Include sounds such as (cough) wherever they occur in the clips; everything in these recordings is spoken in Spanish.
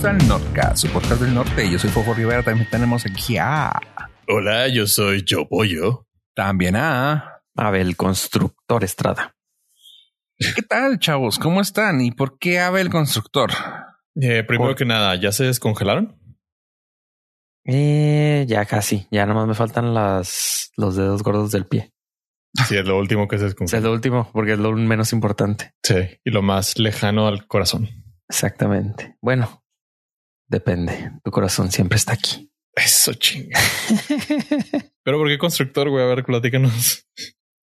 bienvenidos al Nordcast, su podcast del norte. Yo soy Fofo Rivera, también tenemos aquí a... Hola, yo soy Yo Pollo. También a... Abel Constructor Estrada. ¿Qué tal, chavos? ¿Cómo están? ¿Y por qué Abel Constructor? Eh, primero Por- que nada, ¿ya se descongelaron? Eh, ya casi, ya nomás me faltan las, los dedos gordos del pie. Sí, es lo último que se sea, es lo último, porque es lo menos importante. Sí, y lo más lejano al corazón. Exactamente. Bueno, depende. Tu corazón siempre está aquí. Eso chinga. (laughs) Pero ¿por qué constructor, güey? A ver, platícanos.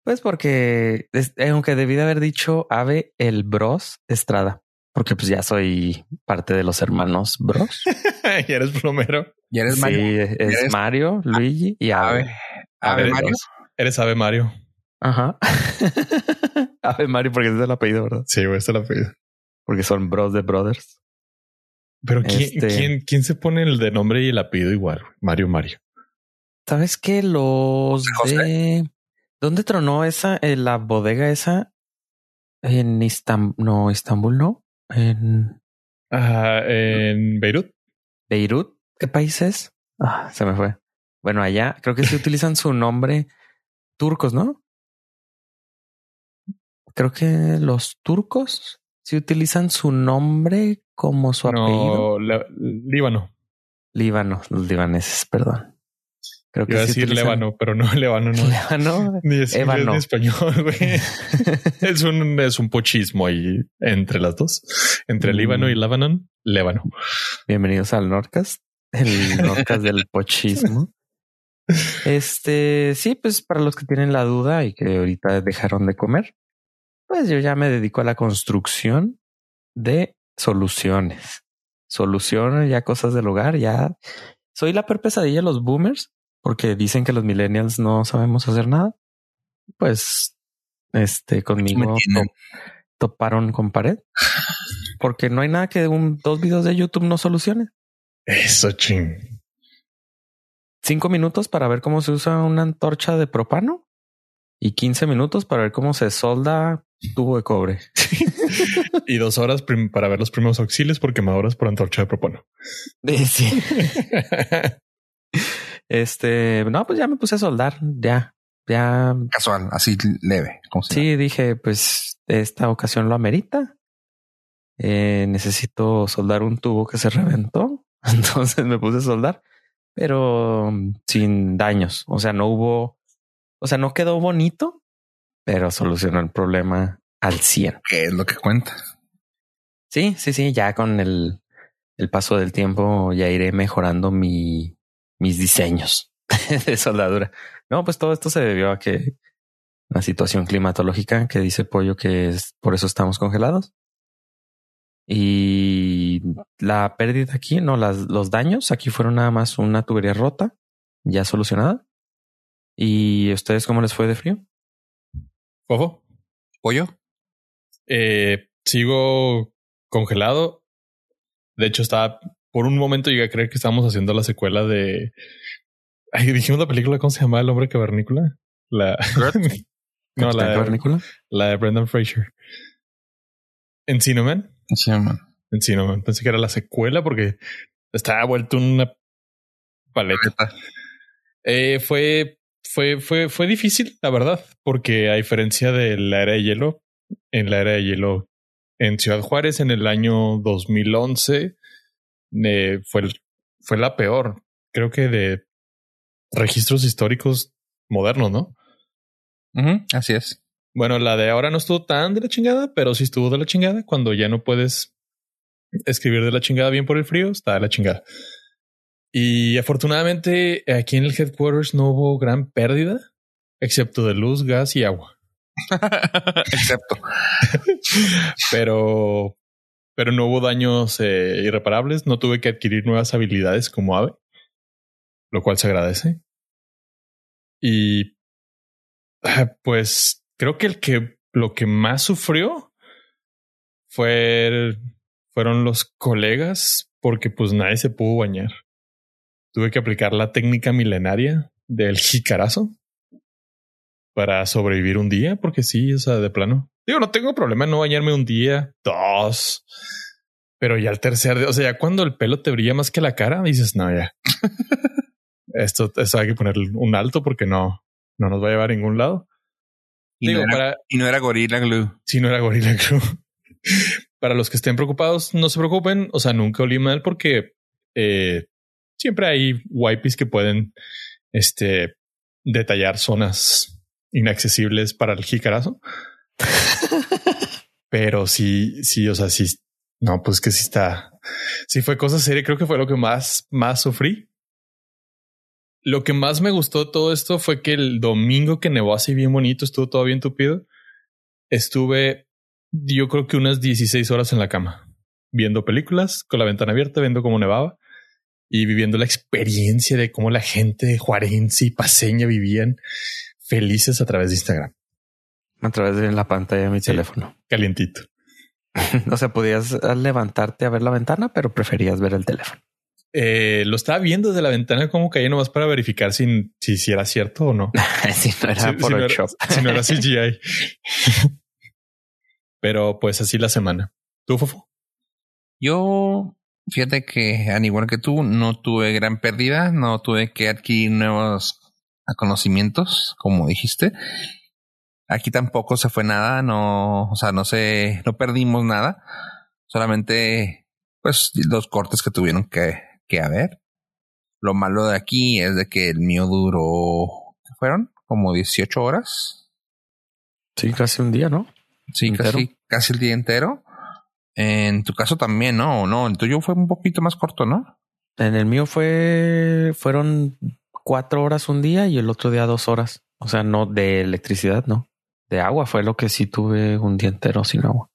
Pues porque, es- aunque debí de haber dicho Ave el Bros Estrada, porque pues ya soy parte de los hermanos Bros. (laughs) ¿Y eres plomero? ¿Y eres sí, Mario? es ¿Eres- Mario, Luigi y Ave. Ave. Ave Mario. Eres Ave Mario. Ajá. (laughs) Ave Mario, porque es el apellido, ¿verdad? Sí, güey, esta la pido. Porque son bros de brothers. Pero ¿quién, Este- quién, quién se pone el de nombre y el apellido igual? güey? Mario Mario. ¿Sabes qué? Los José. de... ¿Dónde tronó esa, eh, la bodega esa? En Istambul, no, Istambul no. En Ah, en Beirut. Beirut. ¿Qué país es? Ah, se me fue. Bueno, allá creo que sí (laughs) utilizan su nombre turcos, ¿no? Creo que los turcos sí utilizan su nombre como su apellido. La- Líbano. Líbano, los libaneses, perdón. Creo que Iba a decir utilizan- Lébano, pero no, Lébano no. Líbano. Ni es inglés Ébano. ni español, güey. (laughs) es un es un pochismo ahí entre las dos. Entre Mm. Líbano y Lebanon, Lébano. Bienvenidos al Nordcast, el Nordcast del pochismo. (laughs) Este, sí, pues para los que tienen la duda y que ahorita dejaron de comer, pues yo ya me dedico a la construcción de soluciones. Soluciones, ya cosas del hogar, ya soy la peor pesadilla de los boomers porque dicen que los millennials no sabemos hacer nada. Pues, este, me conmigo toparon con pared porque no hay nada que un, dos videos de YouTube no solucione. Eso ching. Cinco minutos para ver cómo se usa una antorcha de propano y 15 minutos para ver cómo se solda tubo de cobre. (laughs) Y dos horas para ver los primeros auxilios por quemaduras por antorcha de propano. Sí. Este, no, pues ya me puse a soldar, ya, ya. Casual, así leve. como si Sí, dije, pues esta ocasión lo amerita. Eh, necesito soldar un tubo que se reventó. (laughs) Entonces me puse a soldar, pero sin daños. O sea, no hubo, o sea, no quedó bonito, pero solucionó el problema al 100. ¿Qué es lo que cuenta? Sí, sí, sí, ya con el, el paso del tiempo ya iré mejorando mi, mis diseños (laughs) de soldadura. No, pues todo esto se debió a que la situación climatológica que dice Pollo que es por eso estamos congelados. Y la pérdida aquí, no, las, los daños aquí fueron nada más una tubería rota, ya solucionada. ¿Y ustedes cómo les fue de frío? Fofo, ¿Pollo? eh, sigo congelado. De hecho, estaba por un momento llegué a creer que estábamos haciendo la secuela de. Ay, dijimos la película, ¿cómo se llama El hombre cavernícola? La. (laughs) no, ¿Capitán la, Cavernícola? la de Brendan Fraser. Encino Man. Sí, man. Encino Man. Pensé que era la secuela porque estaba vuelto una paleta. Eh, fue, fue, fue, fue difícil, la verdad, porque a diferencia de la era de hielo, en la era de hielo en Ciudad Juárez en el año 2011 eh, fue, fue la peor, creo que de registros históricos modernos, ¿no? Así es. Bueno, la de ahora no estuvo tan de la chingada, pero sí estuvo de la chingada. Cuando ya no puedes escribir de la chingada bien por el frío, está de la chingada. Y afortunadamente aquí en el headquarters no hubo gran pérdida, excepto de luz, gas y agua. (laughs) Excepto. (laughs) Pero, pero no hubo daños eh, irreparables. No tuve que adquirir nuevas habilidades como ave, lo cual se agradece. Y ah, pues creo que el que lo que más sufrió fue el- fueron los colegas, porque pues nadie se pudo bañar. Tuve que aplicar la técnica milenaria del jicarazo para sobrevivir un día, porque sí, o sea, de plano. Digo, no tengo problema en no bañarme un día, dos, Pero ya el tercer día, o sea, ya cuando el pelo te brilla más que la cara, dices, no, ya. (laughs) esto, esto hay que poner un alto porque no, no nos va a llevar a ningún lado. Y, Digo, no, era, para- y no era Gorilla Glue. Si no era Gorilla (laughs) Glue. Para los que estén preocupados, no se preocupen. O sea, nunca olí mal porque eh, siempre hay wipes que pueden este, detallar zonas inaccesibles para el jicarazo. (laughs) Pero sí, sí, o sea, sí. No, pues que sí está. Sí fue cosa seria. Creo que fue lo que más, más sufrí. Lo que más me gustó de todo esto fue que el domingo que nevó así bien bonito, estuvo todo bien tupido. Estuve, yo creo que unas 16 horas en la cama, viendo películas, con la ventana abierta, viendo cómo nevaba y viviendo la experiencia de cómo la gente de Juarense y Paseña vivían felices a través de Instagram. A través de la pantalla de mi Sí. teléfono. Calientito. (laughs) O sea, podías eh, levantarte a ver la ventana, pero preferías ver el teléfono. Eh, lo estaba viendo desde la ventana como caía nomás para verificar si, si, si era cierto o no. (laughs) si no era Si- por si, no el era, shop. si no era (laughs) CGI. Pero pues así la semana. ¿Tú, Fofo? Yo, fíjate que al igual que tú, no tuve gran pérdida, no tuve que adquirir nuevos conocimientos, como dijiste. Aquí tampoco se fue nada, no, o sea, no se, no perdimos nada. Solamente, pues, los cortes que tuvieron que, que haber. Lo malo de aquí es de que el mío duró, ¿qué fueron? Como 18 horas. Sí, casi un día, ¿no? Sí, ¿Entero? casi, casi el día entero. En tu caso también, ¿no? No, el tuyo fue un poquito más corto, ¿no? En el mío fue, fueron cuatro horas un día y el otro día dos horas. O sea, no de electricidad, no. De agua fue lo que sí tuve un día entero sin agua.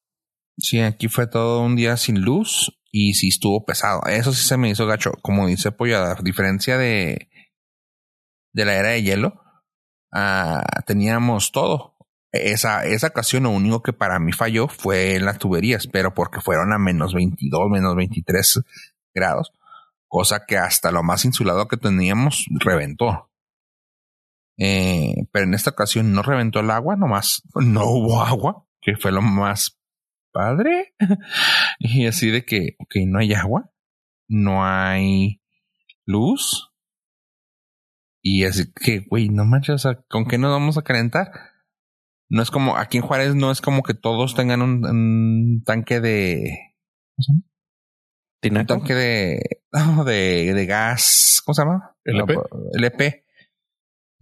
Sí, aquí fue todo un día sin luz y sí estuvo pesado. Eso sí se me hizo gacho. Como dice Pollo, a diferencia de, de la era de hielo, ah, teníamos todo. Esa, esa ocasión lo único que para mí falló fue las tuberías, pero porque fueron a menos 22, menos 23 grados, cosa que hasta lo más insulado que teníamos reventó. Eh, pero en esta ocasión no reventó el agua, nomás no hubo agua, que fue lo más padre. (laughs) y así de que, no hay agua, no hay luz. Y así que, güey, no manches, ¿con qué nos vamos a calentar? No es como, aquí en Juárez no es como que todos tengan un, un tanque de, un ¿Tinaco? tanque de, (laughs) de, de gas, ¿cómo se llama? LP. No, LP.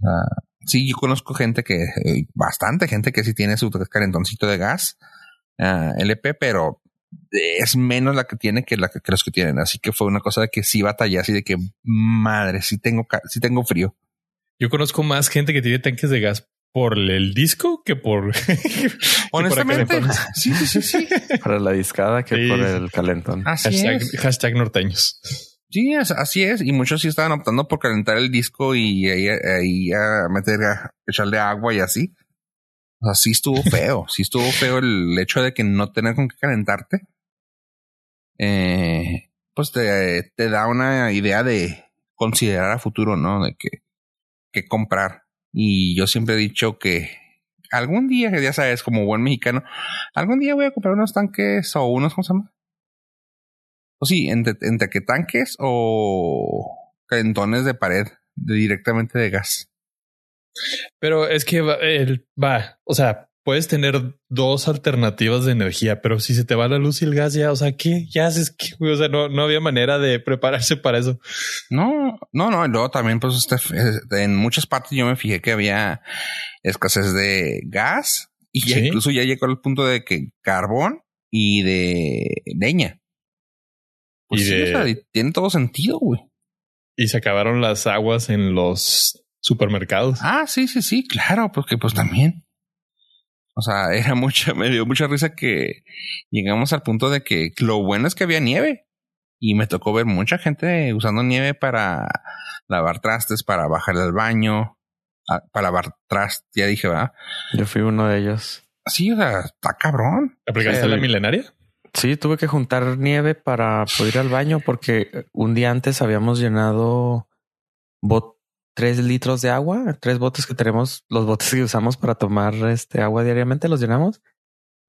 Ah, sí, yo conozco gente que, eh, bastante gente que sí tiene su calentoncito de gas, ah, LP, pero es menos la que tiene que la que, que los que tienen. Así que fue una cosa de que sí batallé así de que madre, sí tengo, sí tengo frío. Yo conozco más gente que tiene tanques de gas por el disco que por. (laughs) que por Honestamente, (laughs) sí, sí, sí, sí. Para la discada que Sí. por el calentón. Así hashtag, es. hashtag norteños. Sí, es- así es. Y muchos sí estaban optando por calentar el disco y ahí, ahí a meter, a echarle agua y así. O sea, sí estuvo (laughs) feo. sí estuvo feo el hecho de que no tener con qué calentarte. Eh, pues te, te da una idea de considerar a futuro, ¿no? De que, que comprar. Y yo siempre he dicho que algún día, que ya sabes, como buen mexicano, algún día voy a comprar unos tanques o unos, ¿cómo se llama? O sí, entre, entre que tanques o calentones de pared directamente de gas. Pero es que va, el- va, o sea, puedes tener dos alternativas de energía, pero si se te va la luz y el gas, ya, o sea, ¿qué? Ya haces que, (laughs) o sea, no, no había manera de prepararse para eso. No, no, no. Y luego también, pues, este, eh, en muchas partes yo me fijé que había escasez de gas y ya Sí. incluso ya llegó al punto de que carbón y de leña. Pues Y sí, de- o sea, tiene todo sentido, güey. Y se acabaron las aguas en los supermercados. Ah, sí, sí, sí, claro, porque pues también. O sea, (laughs) era mucha, me dio mucha risa que llegamos al punto de que lo bueno es que había nieve. Y me tocó ver mucha gente usando nieve para lavar trastes, para bajar al baño, para lavar trastes, ya dije, va. Yo fui uno de ellos. Sí, o sea, está cabrón. ¿Aplicaste Sí. la milenaria? Sí, tuve que juntar nieve para poder ir al baño porque un día antes habíamos llenado bot tres litros de agua, tres botes que tenemos, los botes que usamos para tomar este agua diariamente, los llenamos.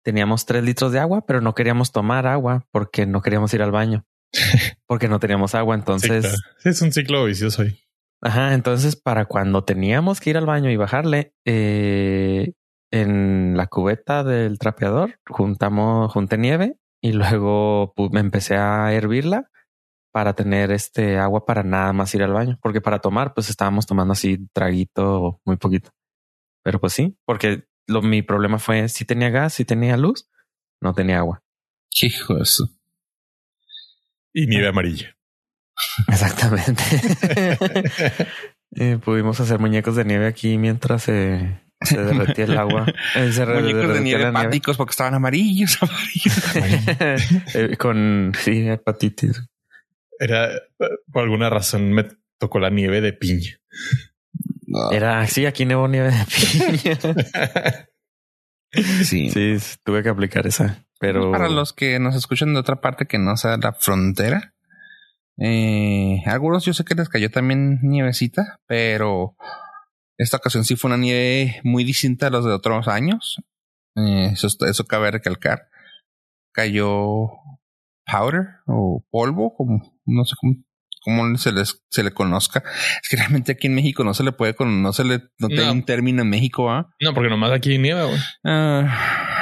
teníamos tres litros de agua, pero no queríamos tomar agua porque no queríamos ir al baño, (laughs) porque no teníamos agua. Entonces, Sí, claro. Sí, es un ciclo vicioso ahí. ajá, entonces para cuando teníamos que ir al baño y bajarle, eh, en la cubeta del trapeador juntamos, junté nieve y luego pu- me empecé a hervirla para tener este agua para nada más ir al baño, porque para tomar, pues estábamos tomando así traguito muy poquito. Pero pues sí, porque lo, mi problema fue si tenía gas, si tenía luz, no tenía agua. Hijo de su- Y nieve amarilla. (laughs) Exactamente. (laughs) Eh, pudimos hacer muñecos de nieve aquí mientras se, se derretía el agua. Eh, se Muñecos de nieve. hepáticos porque estaban amarillos, amarillos. (laughs) Eh, Con sí, hepatitis. Era, por alguna razón, me tocó la nieve de piña. No, Era así, aquí nevó nieve de piña. (laughs) sí. Sí, tuve que aplicar esa. Pero Para los que nos escuchan de otra parte que no sea la frontera, eh, algunos yo sé que les cayó también nievecita, pero esta ocasión sí fue una nieve muy distinta a los de otros años. Eh, eso, eso cabe recalcar. Cayó powder o polvo, como no sé cómo, cómo se les se le conozca. Es que realmente aquí en México no se le puede con, no se le no, tiene un término en México, ¿ah? No, porque nomás aquí hay nieve, güey. Ah,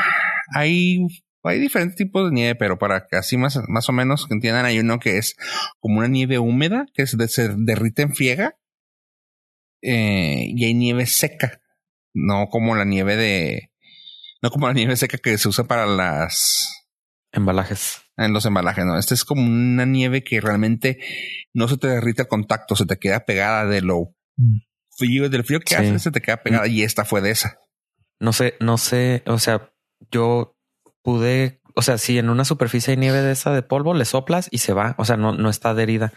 hay, hay diferentes tipos de nieve, pero para que así más, más o menos que entiendan, hay uno que es como una nieve húmeda que se, se derrite en friega eh, y hay nieve seca, no como la nieve de, no como la nieve seca que se usa para las embalajes. en los embalajes, no. Esta es como una nieve que realmente no se te derrite al contacto, se te queda pegada de lo frío, del frío que Sí. hace, se te queda pegada y esta fue de esa. No sé, no sé, o sea, yo pude, o sea, si en una superficie hay nieve de esa de polvo, le soplas y se va, o sea, no, no está adherida.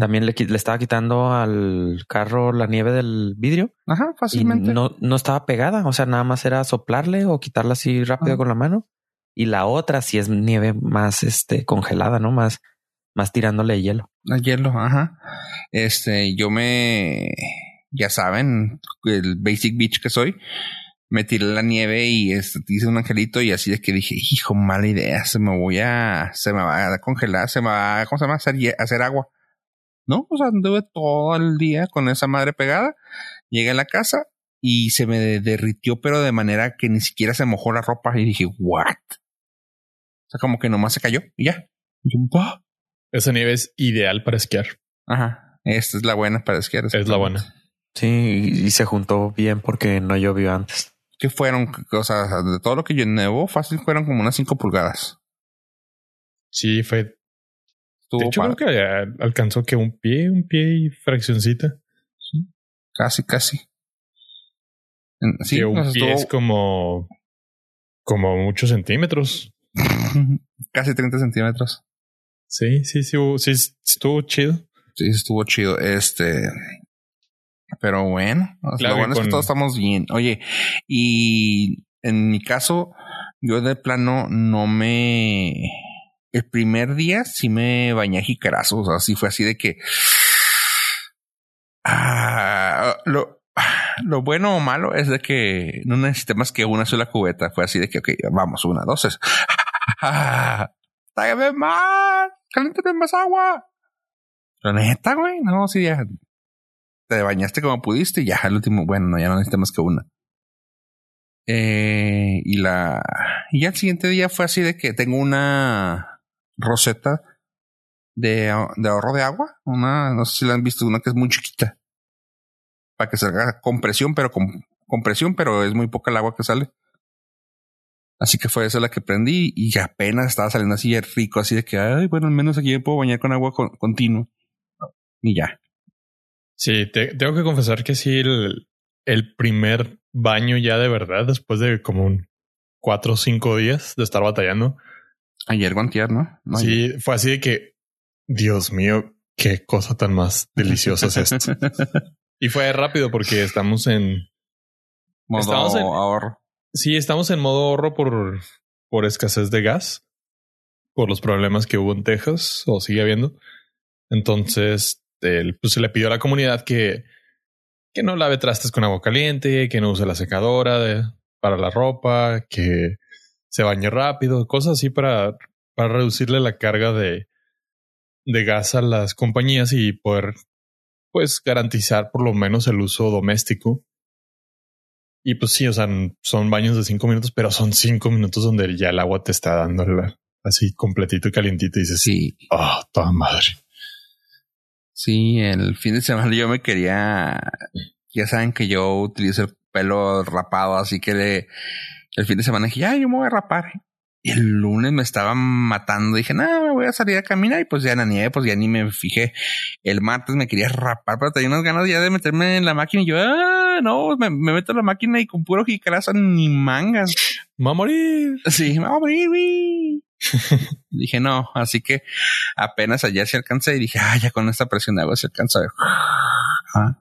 También le, estaba quitando al carro la nieve del vidrio Ajá, y fácilmente. no, no estaba pegada, o sea, nada más era soplarle o quitarla así rápido con la mano. Y la otra sí es nieve más este congelada, ¿no? Más, más tirándole hielo. A hielo, ajá. Este, yo me, ya saben, el basic beach que soy, me tiré la nieve y este, hice un angelito y así de que dije, hijo, mala idea, se me voy a, se me va a congelar, se me va, ¿cómo se llama? Hacer, hacer agua. No, o sea, anduve todo el día con esa madre pegada. Llegué a la casa y se me derritió, pero de manera que ni siquiera se mojó la ropa y dije, what? O sea, como que nomás se cayó y ya. Y yo, "What?". Esa nieve es ideal para esquiar. Ajá. Esta es la buena para esquiar. Es la buena. Sí, y, se juntó bien porque no llovió antes. Que fueron cosas de todo lo que yo nevó, fácil fueron como unas 5 pulgadas. Sí, fue. Estuvo De hecho, padre. creo que eh, alcanzó que un pie, un pie y fraccioncita. casi, casi. En- Sí, que un pie es como. como muchos centímetros. Casi 30 centímetros. Sí, sí, sí, sí, estuvo chido. Sí, estuvo chido. Este. Pero bueno, Claro, lo bueno es que todos estamos bien. Oye, y en mi caso, yo de plano no me. El primer día sí me bañé a jicarazos. O sea, sí fue así de que. Ah, lo, lo bueno o malo es de que no necesité más que una sola cubeta. Fue así de que, ok, vamos, una, dos, tres. (laughs) Tráigame más, caléntame más agua. La neta, güey, no, sí, ya te bañaste como pudiste y ya al último, bueno, no, ya no necesitas más que una. Eh, y la, y ya el siguiente día fue así de que tengo una roseta de, de ahorro de agua, una, no sé si la han visto, una que es muy chiquita. Para que salga con pero con presión, pero es muy poca el agua que sale. Así que fue esa la que prendí y apenas estaba saliendo así rico, así de que, ay, bueno, al menos aquí me puedo bañar con agua con- continua. Y ya. Sí, te- tengo que confesar que sí, el, el primer baño ya de verdad, después de como un cuatro o cinco días de estar batallando, Ayer guantier, ¿no? No, ayer. sí, fue así de que, Dios mío, qué cosa tan más deliciosa es esto. (laughs) y fue rápido porque estamos en, Modo Estamos en- ahorro. Sí, estamos en modo ahorro por, por escasez de gas, por los problemas que hubo en Texas o sigue habiendo. Entonces, pues se le pidió a la comunidad que, que no lave trastes con agua caliente, que no use la secadora para la ropa, que se bañe rápido, cosas así para, para reducirle la carga de, de gas a las compañías y poder pues garantizar por lo menos el uso doméstico. Y pues sí, o sea, son baños de cinco minutos, pero son cinco minutos donde ya el agua te está dando así completito y calientito y dices, Sí, oh, toda madre. sí, el fin de semana yo me quería, ya saben que yo utilizo el pelo rapado, así que le- el fin de semana dije, ya, yo me voy a rapar. Y el lunes me estaban matando. Dije, no, me voy a salir a caminar. Y pues ya en la nieve, pues ya ni me fijé. El martes me quería rapar, pero tenía unas ganas ya de meterme en la máquina. Y yo, ah, no, me, me meto en la máquina y con puro jicarazo ni mangas. Va a morir. Sí, me voy a morir, güey. (laughs) dije, no, así que apenas ayer se alcancé y dije, ah, ya con esta presión de agua se alcanza. (laughs) Ah,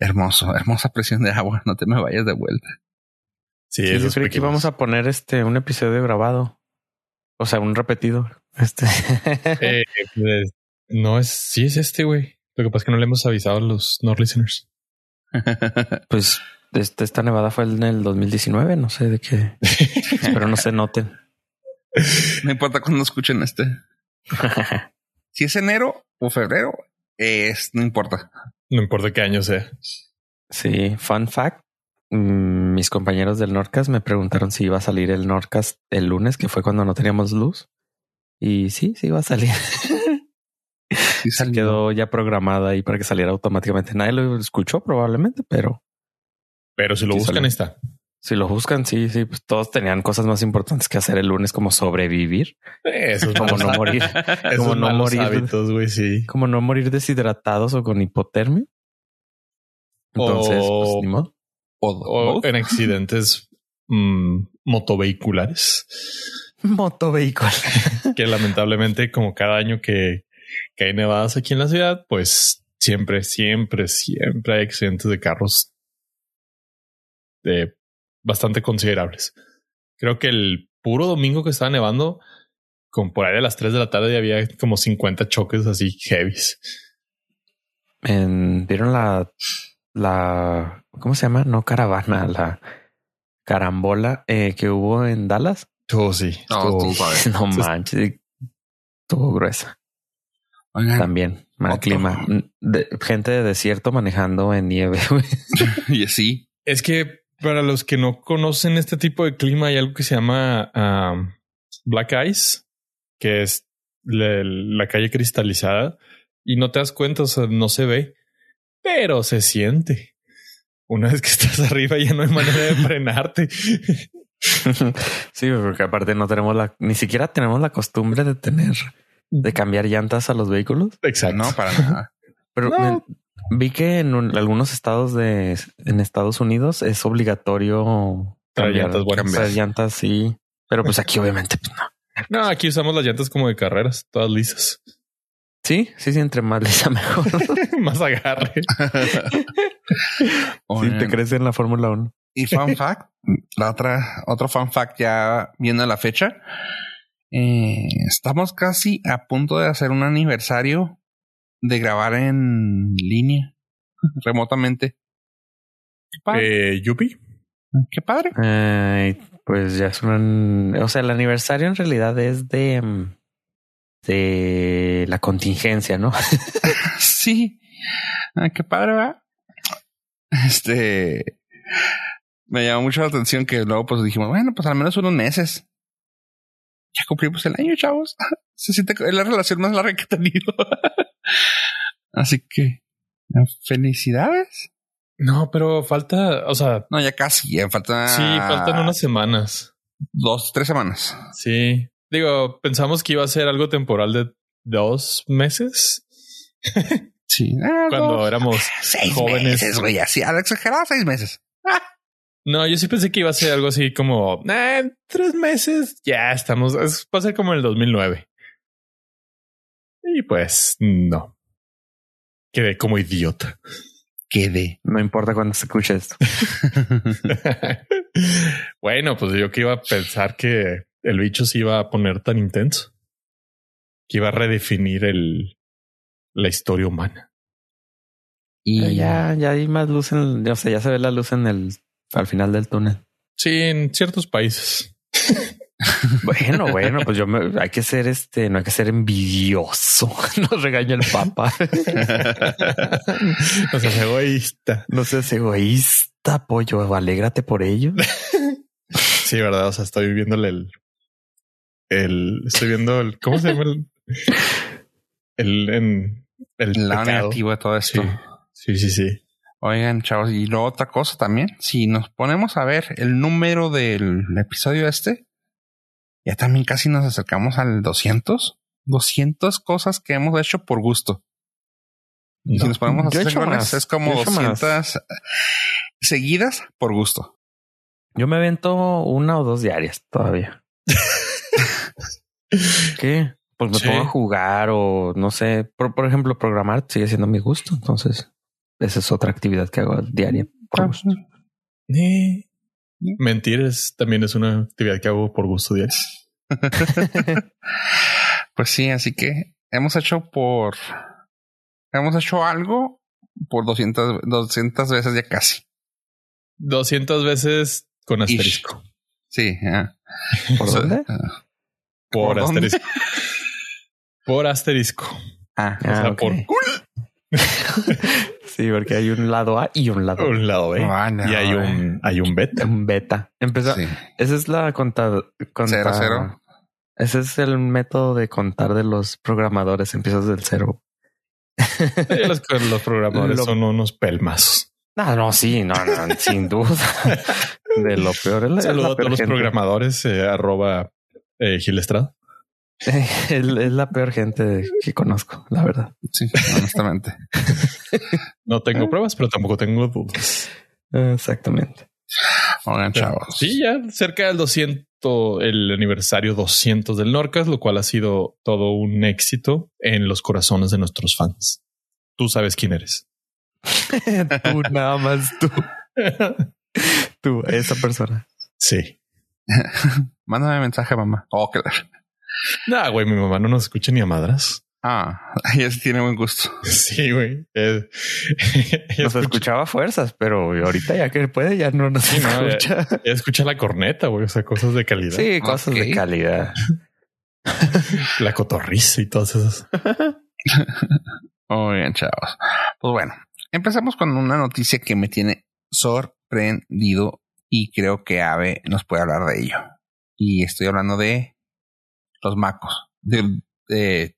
hermoso, hermosa presión de agua. No te me vayas de vuelta. Sí, Sí, yo creí que íbamos a poner este un episodio grabado. O sea, un repetido. Este. (laughs) Eh, pues, no es, sí es este, güey. Lo que pasa es que no le hemos avisado a los no listeners. (laughs) pues este, esta nevada fue en el 2019. No sé de qué. (laughs) Pero no se noten. no importa cuando escuchen este. Si es enero o febrero, es, no importa. No importa qué año sea. Sí, fun fact. mm, Mis compañeros del Nordcast me preguntaron si iba a salir el Nordcast el lunes, que fue cuando no teníamos luz. Y sí, sí iba a salir. (laughs) Sí Se salió. quedó ya programada ahí para que saliera automáticamente. Nadie lo escuchó probablemente, pero Pero si lo Sí, buscan, salió. está. si lo buscan, sí, sí, pues todos tenían cosas más importantes que hacer el lunes, como sobrevivir, Eso es como no morir, (laughs) Esos como no morir. hábitos, güey, sí. como no morir deshidratados o con hipotermia. Entonces, O- pues ni modo. O- en accidentes mm, motovehiculares. Motovehículo. (laughs) que lamentablemente, como cada año que, que hay nevadas aquí en la ciudad, pues siempre, siempre, siempre hay accidentes de carros de bastante considerables. Creo que el puro domingo que estaba nevando, con por ahí de las 3 de la tarde, había como 50 choques así heavies. En- ¿Vieron la, la, ¿cómo se llama? No caravana, la carambola eh, que hubo en Dallas. Oh, sí. No, tú. No manches, estuvo gruesa. Oigan, También, mal Otro. clima. (laughs) De- gente de desierto manejando en nieve. güey. y sí. Es que para los que no conocen este tipo de clima, hay algo que se llama um, Black Ice, que es la, la calle cristalizada y no te das cuenta, o sea, no se ve, pero se siente. Una vez que estás arriba ya no hay manera de frenarte. sí, porque aparte no tenemos la, ni siquiera tenemos la costumbre de tener, de cambiar llantas a los vehículos. Exacto. No, para nada. Pero No. me- vi que en un- algunos estados de en Estados Unidos es obligatorio Traer cambiar llantas buenas. llantas, sí. Pero pues aquí obviamente pues, no. No, aquí usamos las llantas como de carreras, todas lisas. Sí, sí, sí, entre más lisa (laughs) mejor. (laughs) Más agarre. (laughs) sí, Oigan, te crees en la Fórmula 1. Y fun fact, la otra, otro fun fact ya viendo la fecha. eh, estamos casi a punto de hacer un aniversario de grabar en línea, remotamente. Qué padre. Eh, Yupi. Qué padre. Pues ya es un, o sea, el aniversario en realidad es de de la contingencia, ¿no? (laughs) Sí. Ah, qué padre, ¿verdad? Este me llamó mucho la atención que luego pues dijimos, bueno, pues al menos unos meses. Ya cumplimos el año, chavos. (laughs) Se siente es la relación más larga que he tenido. (laughs) Así que felicidades. No, pero falta, o sea, No, ya casi, ya falta. sí, faltan unas semanas. dos, tres semanas. Sí. Digo, pensamos que iba a ser algo temporal de dos meses (laughs) Sí. Ah, cuando dos, éramos seis jóvenes. meses, güey. Así, al exagerar, seis meses. No, yo sí pensé que iba a ser algo así como "Ah, en tres meses. Ya estamos. es- Va a ser como en el 2009. Y pues no. Quedé como idiota. Quedé. No importa cuándo se escuche esto. (laughs) (laughs) bueno, pues yo que iba a pensar que el bicho se iba a poner tan intenso que iba a redefinir el la historia humana. Y ya, ya hay más luz en, o sea, ya se ve la luz en el, al final del túnel. Sí, en ciertos países. (laughs) Bueno, bueno, pues yo me, hay que ser este, no hay que ser envidioso. (laughs) Nos regaña el papa. (laughs) no seas egoísta. No seas egoísta, pollo. Alégrate por ello. Sí, verdad. O sea, estoy viéndole el, el, estoy viendo el, ¿cómo se llama? El, el, en, el lado negativo de todo esto. Sí, sí, sí, sí. Oigan, chavos, y luego otra cosa también, si nos ponemos a ver el número del episodio este, ya también casi nos acercamos al 200. 200 cosas que hemos hecho por gusto. si nos ponemos a hacer más, es como 200 seguidas por gusto. Yo me avento una o dos diarias todavía. (laughs) ¿Qué? Pues me pongo a jugar o no sé. Por, por, ejemplo, programar sigue siendo mi gusto. Entonces, esa es otra actividad que hago diaria. Por gusto. Mentir es, también es una actividad que hago por gusto diario. (laughs) pues sí, así que hemos hecho por. Hemos hecho algo por 200, 200 veces ya casi. 200 veces con asterisco. Sí. ¿Por dónde? Por, asterisco. por asterisco. Ah, o sea, por (laughs) sí, porque hay un lado A y un lado B. Un lado B. Ah, y hay un, hay un beta. Un beta. Empezó. Esa es la conta, Cero, cero. Ese es el método de contar de los programadores. Empiezas del cero. los, los, programadores (laughs) son unos pelmazos. No, no, sí, no, no sin duda. (laughs) De lo peor. Es Saludos a todos los programadores, eh, arroba eh, Gilestrada. (laughs) es la peor gente que conozco, la verdad. Sí, honestamente. (laughs) no tengo pruebas, pero tampoco tengo dudas. Exactamente. Oigan, chavos. Sí, ya cerca del 200, el aniversario 200 del Norcas, lo cual ha sido todo un éxito en los corazones de nuestros fans. Tú sabes quién eres. (laughs) tú, nada más tú. tú, esa persona. Sí. (laughs) Mándame mensaje, mamá. Oh, claro. Nah, güey, mi mamá no nos escucha ni a madras. Ah, ella sí tiene buen gusto. Sí, güey. (laughs) nos escuchaba a fuerzas, pero ahorita ya que puede, ya no nos escucha. Ya, escucha la corneta, güey. O sea, cosas de calidad. Sí, cosas de calidad. (laughs) la cotorriza y todas esas. Muy bien, chavos. Pues bueno, empezamos con una noticia que me tiene sorprendido y creo que Ave nos puede hablar de ello. Y estoy hablando de los MacOS, de,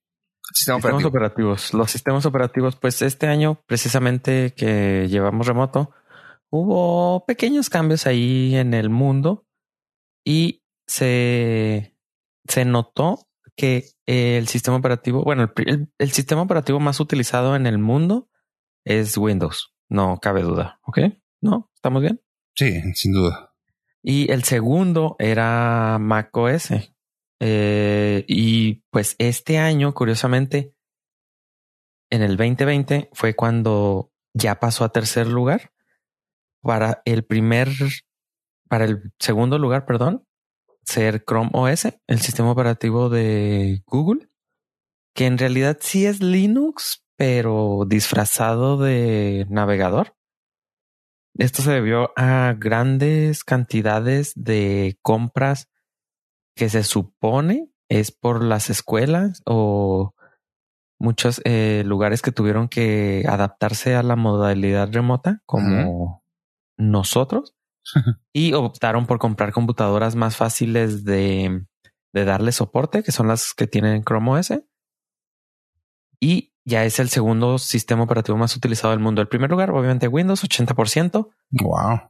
sistemas operativos. Los sistemas operativos, pues este año, precisamente que llevamos remoto, hubo pequeños cambios ahí en el mundo y se, se notó que el sistema operativo, bueno, el, el, sistema operativo más utilizado en el mundo es Windows. No cabe duda. ¿Ok? ¿No? ¿Estamos bien? Sí, sin duda. Y el segundo era Mac OS. Eh, y pues este año, curiosamente, en el 2020 fue cuando ya pasó a tercer lugar. Para el primer, para el segundo lugar, perdón, ser Chrome OS, el sistema operativo de Google, que en realidad sí es Linux, pero disfrazado de navegador. Esto se debió a grandes cantidades de compras que se supone es por las escuelas o muchos eh, lugares que tuvieron que adaptarse a la modalidad remota como nosotros (laughs) y optaron por comprar computadoras más fáciles de, de darle soporte, que son las que tienen Chrome OS. Y ya es el segundo sistema operativo más utilizado del mundo. El primer lugar, obviamente, Windows, 80%. Wow.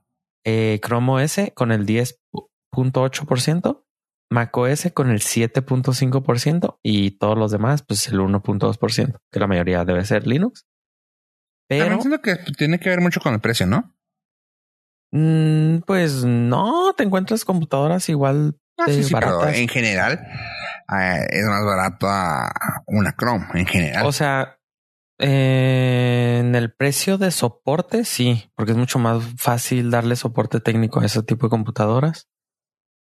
Eh, Chrome OS con el 10.8% macOS con el 7.5% y todos los demás, pues el 1.2%, que la mayoría debe ser Linux. Pero lo que tiene que ver mucho con el precio, ¿no? Mm, pues no, te encuentras computadoras igual ah, baratas. en general eh, es más barato a una Chrome en general. O sea, eh, en el precio de soporte, sí, porque es mucho más fácil darle soporte técnico a ese tipo de computadoras.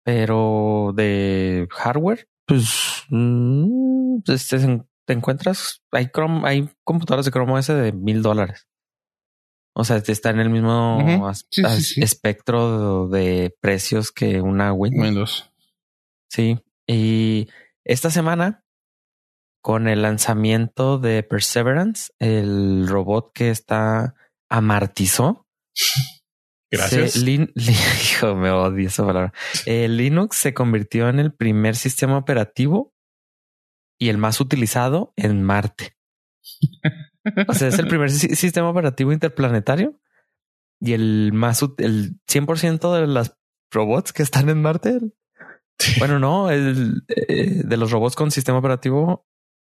Pero de hardware, pues mm, este, te encuentras, hay Chrome, hay computadoras de Chrome OS de mil dólares. O sea, está en el mismo espectro de precios que una Windows. Windows. Sí, Y esta semana, con el lanzamiento de Perseverance, el robot que está amartizó. (laughs) Gracias. (laughs) hijo, me odio esa palabra. El Linux se convirtió en el primer sistema operativo y el más utilizado en Marte. o sea, es el primer sistema operativo interplanetario y el más, el 100% de las robots que están en Marte. (laughs) Bueno, no, el, eh, de los robots con sistema operativo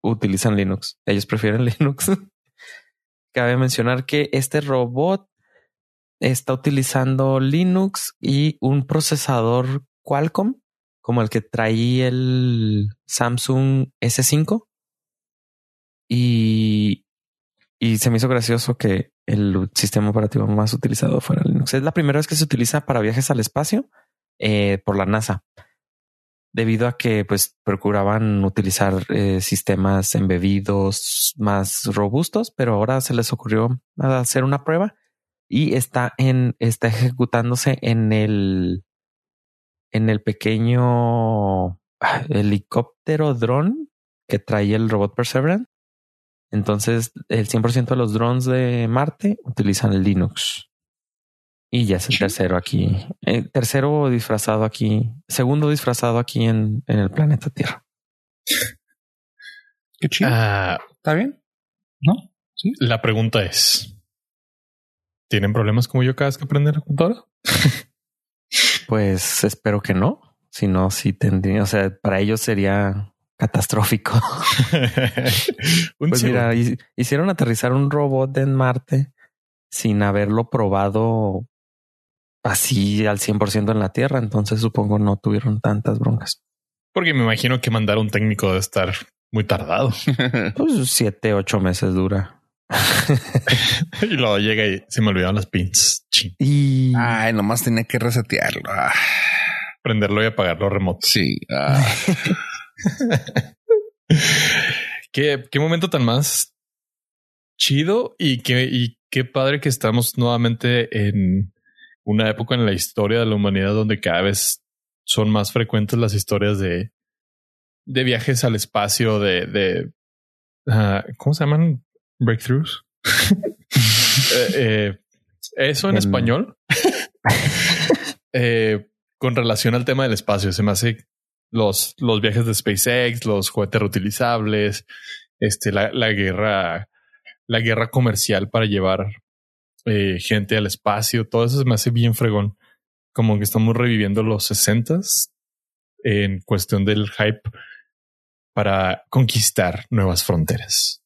utilizan Linux. Ellos prefieren (laughs) Linux. Cabe mencionar que este robot está utilizando Linux y un procesador Qualcomm como el que traía el Samsung S5 y, y se me hizo gracioso que el sistema operativo más utilizado fuera Linux. Es la primera vez que se utiliza para viajes al espacio eh, por la NASA, debido a que pues procuraban utilizar eh, sistemas embebidos más robustos, pero ahora se les ocurrió hacer una prueba y está en está ejecutándose en el en el pequeño ah, helicóptero dron que trae el robot Perseverance. Entonces, el 100% de los drones de Marte utilizan Linux. Y ya es el tercero aquí. El eh, tercero disfrazado aquí. Segundo disfrazado aquí en, en el planeta Tierra. Qué chido. Ah, ¿Está bien? ¿No? ¿Sí? La pregunta es: ¿Tienen problemas como yo cada vez que aprender la computadora? (laughs) Pues espero que no. Si no, sí tendría, o sea, para ellos sería catastrófico. (laughs) (laughs) pues mira, hicieron aterrizar un robot en Marte sin haberlo probado así al 100% en la Tierra. Entonces supongo no tuvieron tantas broncas. Porque me imagino que mandar un técnico de estar muy tardado. (laughs) pues siete, ocho meses dura. (laughs) y luego llega y se me olvidaron las pins. Y ay, nomás tenía que resetearlo. Ah. Prenderlo y apagarlo remoto. Sí. Ah. (laughs) ¿Qué, qué momento tan más chido y qué, y qué padre que estamos nuevamente en una época en la historia de la humanidad donde cada vez son más frecuentes las historias de, de viajes al espacio, de, de uh, ¿cómo se llaman? breakthroughs. (laughs) Eh, eh, eso en, español. (laughs) Eh, con relación al tema del espacio, se me hace los, los viajes de SpaceX, los juguetes reutilizables, este, la, la guerra, la guerra comercial para llevar gente al espacio, todo eso me hace bien fregón. Como que estamos reviviendo los sesentas en cuestión del hype para conquistar nuevas fronteras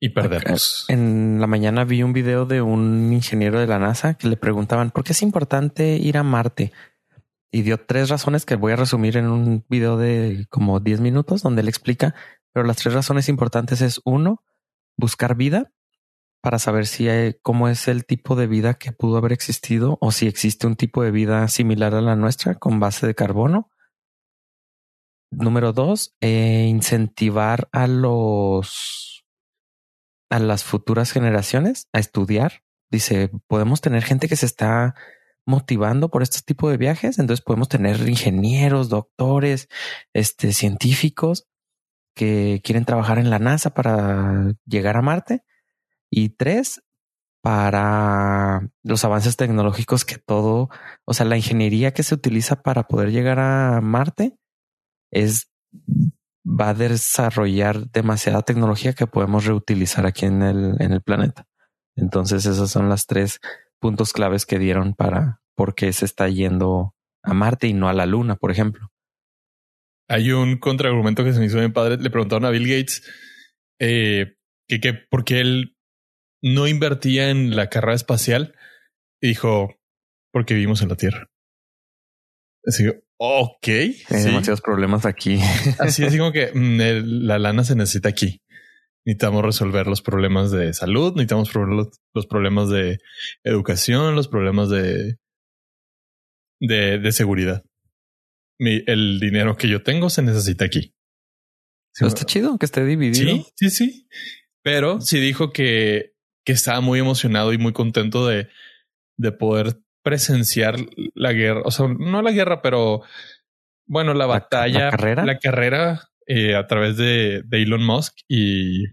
y perdernos. En la mañana vi un video de un ingeniero de la NASA que le preguntaban por qué es importante ir a Marte y dio tres razones que voy a resumir en un video de como 10 minutos donde él explica, pero las tres razones importantes es uno, buscar vida para saber si hay, cómo es el tipo de vida que pudo haber existido o si existe un tipo de vida similar a la nuestra con base de carbono. Número dos, eh, incentivar a los a las futuras generaciones a estudiar. Dice, podemos tener gente que se está motivando por este tipo de viajes. Entonces podemos tener ingenieros, doctores, este, científicos que quieren trabajar en la NASA para llegar a Marte. Y tres, para los avances tecnológicos que todo, o sea, la ingeniería que se utiliza para poder llegar a Marte es va a desarrollar demasiada tecnología que podemos reutilizar aquí en el, en el planeta. Entonces, esos son las tres puntos claves que dieron para por qué se está yendo a Marte y no a la Luna, por ejemplo. Hay un contraargumento que se me hizo bien padre. Le preguntaron a Bill Gates eh, que, que por qué él no invertía en la carrera espacial y dijo porque vivimos en la Tierra. Así Ok. Hay demasiados problemas aquí. (laughs) Así es como que (laughs) mm, la lana se necesita aquí. Necesitamos resolver los problemas de salud, necesitamos resolver los, problemas de educación, los problemas de, de, seguridad. el dinero que yo tengo se necesita aquí. está chido que esté dividido. Sí, sí, sí. Pero sí dijo que, que estaba muy emocionado y muy contento de, de poder presenciar la guerra, o sea, no la guerra, pero Bueno, la batalla, la carrera. la carrera eh, a través de, de Elon Musk y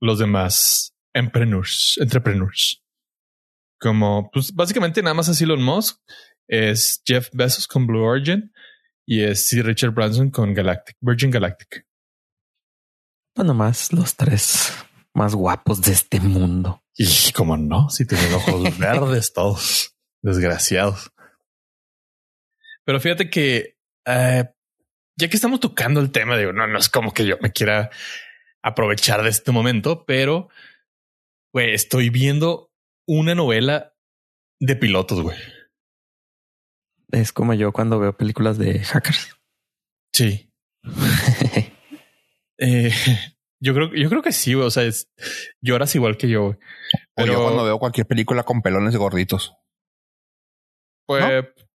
los demás entrepreneurs, entrepreneurs. Como, pues básicamente nada más es Elon Musk, es Jeff Bezos con Blue Origin y es Sir Richard Branson con Galactic, Virgin Galactic. Pues nomás los tres más guapos de este mundo. Y como no, si tienen ojos (laughs) verdes todos, desgraciados. Pero fíjate que eh, ya que estamos tocando el tema, digo, no, no es como que yo me quiera aprovechar de este momento, pero güey, estoy viendo una novela de pilotos, güey. Es como yo cuando veo películas de hackers. Sí. (laughs) Eh, yo creo, yo creo que sí, güey. O sea, es, lloras igual que yo. güey. O Pero- yo cuando veo cualquier película con pelones gorditos. Pues,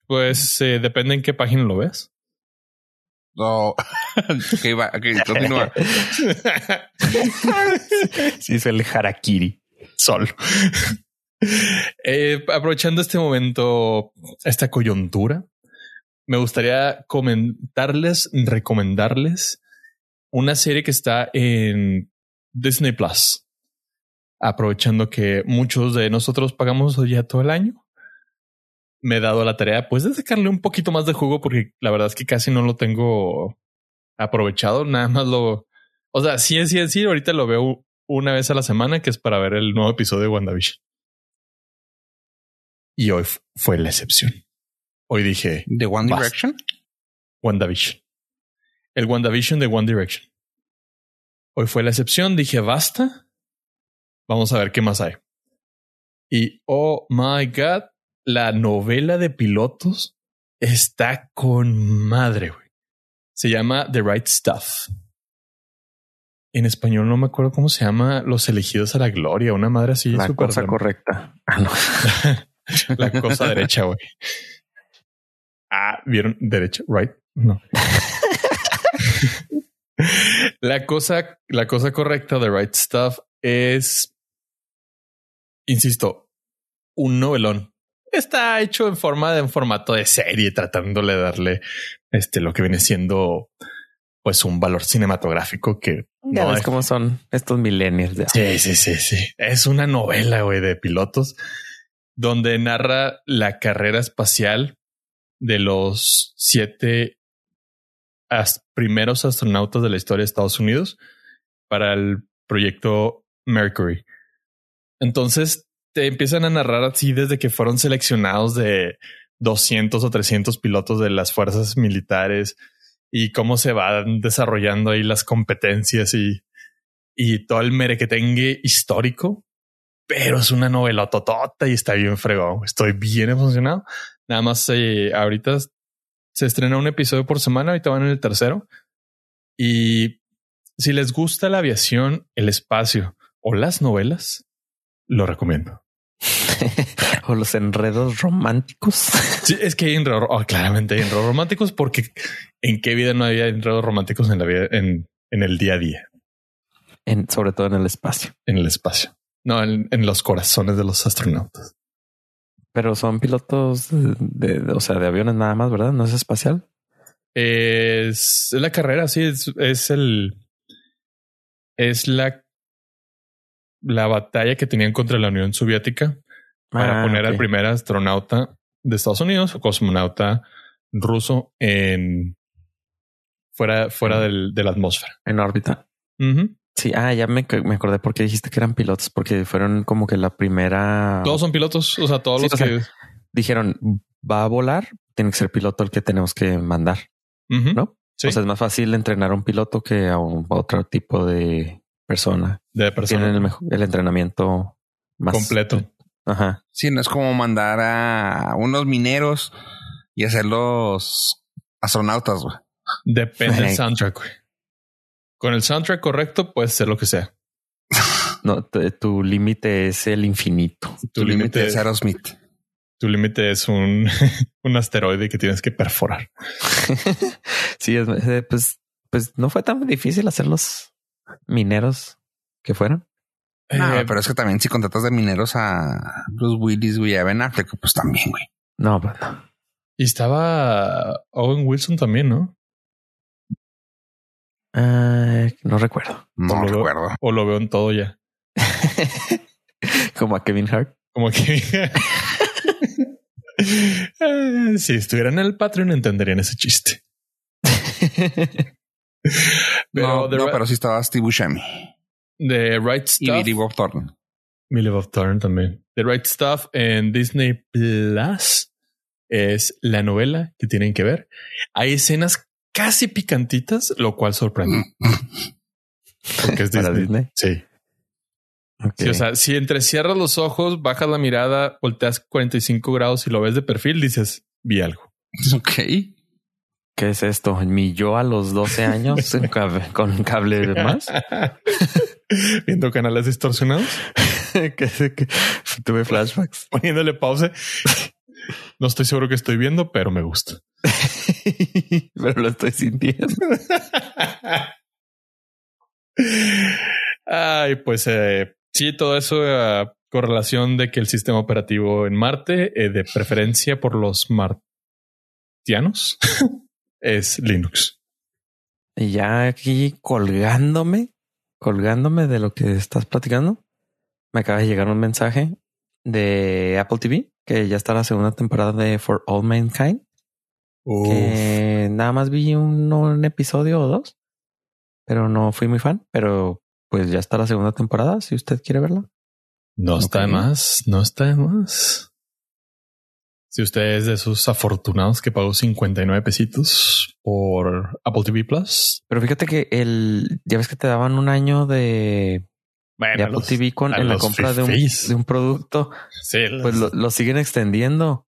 pues eh, depende en qué página lo ves. No, (laughs) que iba, que continúa. (laughs) sí, es el harakiri. Sol. Eh, aprovechando este momento, esta coyuntura, me gustaría comentarles, recomendarles una serie que está en Disney Plus. Aprovechando que muchos de nosotros pagamos ya todo el año, me he dado la tarea pues de sacarle un poquito más de jugo porque la verdad es que casi no lo tengo aprovechado. Nada más lo, o sea, sí, sí, sí, ahorita lo veo una vez a la semana, que es para ver el nuevo episodio de WandaVision. Y hoy fue la excepción. Hoy dije ¿De One. Direction? WandaVision. El WandaVision de One Direction. Hoy fue la excepción. Dije basta. Vamos a ver qué más hay. Y oh my god, la novela de pilotos está con madre. güey. Se llama The Right Stuff. En español no me acuerdo cómo se llama. Los elegidos a la gloria. Una madre así. la cosa correcta. (laughs) Ah, no. (laughs) La cosa derecha, güey. Ah, vieron derecha, right? No. (laughs) (laughs) la cosa, la cosa correcta de Right Stuff es, insisto, un novelón. Está hecho en forma de en formato de serie, tratándole de darle este lo que viene siendo pues un valor cinematográfico que Ya no ves es- cómo son estos millennials. de- Sí, sí, sí, sí. Es una novela, güey, de pilotos donde narra la carrera espacial de los siete as- primeros astronautas de la historia de Estados Unidos para el proyecto Mercury. Entonces te empiezan a narrar así desde que fueron seleccionados de 200 o 300 pilotos de las fuerzas militares y cómo se van desarrollando ahí las competencias y, y todo el merequetengue histórico, pero es una novela totota y está bien fregón. Estoy bien emocionado. Nada más eh, ahorita se estrena un episodio por semana. Ahorita van en el tercero. Y si les gusta la aviación, el espacio o las novelas, lo recomiendo. (laughs) o los enredos románticos. (laughs) Sí, es que hay enredos, oh, claramente hay enredos románticos porque en qué vida no había enredos románticos en la vida, en, en el día a día, En, sobre todo en el espacio. en el espacio, no en, en los corazones de los astronautas. Pero son pilotos de, o sea, de aviones nada más, ¿verdad? No es espacial. Es la carrera, sí, es, es el. Es la. La batalla que tenían contra la Unión Soviética para Ah, poner al primer astronauta de Estados Unidos o cosmonauta ruso en. fuera, fuera del- de la atmósfera. En órbita. Ujú. Sí, ah, ya me, me acordé por qué dijiste que eran pilotos, porque fueron como que la primera. Todos son pilotos, o sea, todos Sí, los sea, que. Dijeron, va a volar, tiene que ser piloto el que tenemos que mandar. ¿no? Sí, O sea, es más fácil entrenar a un piloto que a, un- a otro tipo de persona. de personas. Tienen el, entrenamiento más Completo. Ajá. Sí, no es como mandar a unos mineros y hacerlos astronautas, güey. Depende del soundtrack. güey. Con el soundtrack correcto, puedes hacer lo que sea. (laughs) No, tu, límite es el infinito. Tu límite es Aerosmith. Tu límite es un, (laughs) un asteroide que tienes que perforar. (laughs) sí, es, eh, pues, pues no fue tan difícil hacer los mineros que fueron. No, Eh, pero es que también si contratas de mineros a Bruce Willis, güey, a Ben Affleck, pues también, güey. No, pues no. Y estaba Owen Wilson también, ¿no? Ah, no recuerdo. No o lo veo- recuerdo. o lo veo en todo ya. (laughs) Como a Kevin Hart. Como que (laughs) Eh, si estuvieran en el Patreon entenderían ese chiste. (laughs) Pero no, pero sí estaba Steve Buscemi The Right y Stuff. Billy Bob Thornton. Millie Bob Thornton también. The Right Stuff en Disney Plus es la novela que tienen que ver. Hay escenas casi picantitas, lo cual sorprende. (laughs) Porque es Para Disney. Disney. Sí. Ok. Sí, o sea, si entrecierras los ojos, bajas la mirada, volteas 45 grados y lo ves de perfil, dices, vi algo. (laughs) Ok. ¿Qué es esto? ¿Mi yo a los 12 años (laughs) con cable, con cable de más? Viendo canales distorsionados, que, que tuve flashbacks. poniéndole pausa. No estoy seguro que estoy viendo, pero me gusta. (laughs) Pero lo estoy sintiendo. (laughs) Ay, pues eh, sí, todo eso eh, correlación de que el sistema operativo en Marte, eh, de preferencia por los martianos, (laughs) es Linux. Y ya aquí colgándome, colgándome de lo que estás platicando, me acaba de llegar un mensaje de Apple TV que ya está la segunda temporada de For All Mankind. Que nada más vi un, un episodio o dos, pero no fui muy fan. Pero pues ya está la segunda temporada. Si usted quiere verla, No está de más, no está de más. Si usted es de esos afortunados que pagó 59 pesitos por Apple TV Plus, pero fíjate que el ya ves que te daban un año de, de bueno, Apple los- TV con en la compra de un, de un producto, sí, pues lo, lo siguen extendiendo.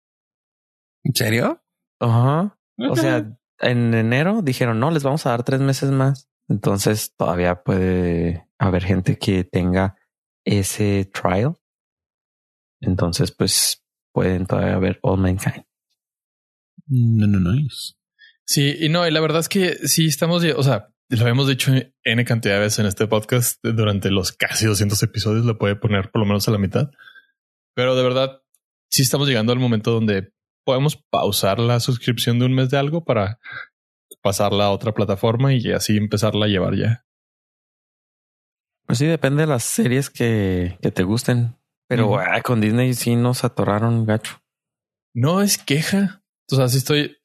¿En serio? Ajá. O sea, en enero dijeron, no, les vamos a dar tres meses más. Entonces todavía puede haber gente que tenga ese trial. Entonces, pues pueden todavía ver All Mankind. No, no, no. es- Sí, y no, y la verdad es que sí estamos, o sea, lo hemos dicho N cantidad de veces en este podcast durante los casi 200 episodios, lo puede poner por lo menos a la mitad. Pero de verdad, sí estamos llegando al momento donde podemos pausar la suscripción de un mes de algo para pasarla a otra plataforma y así empezarla a llevar ya. Pues sí, depende de las series que, que te gusten. Pero ah, con Disney sí nos atoraron gacho. No es queja. O sea, sí estoy,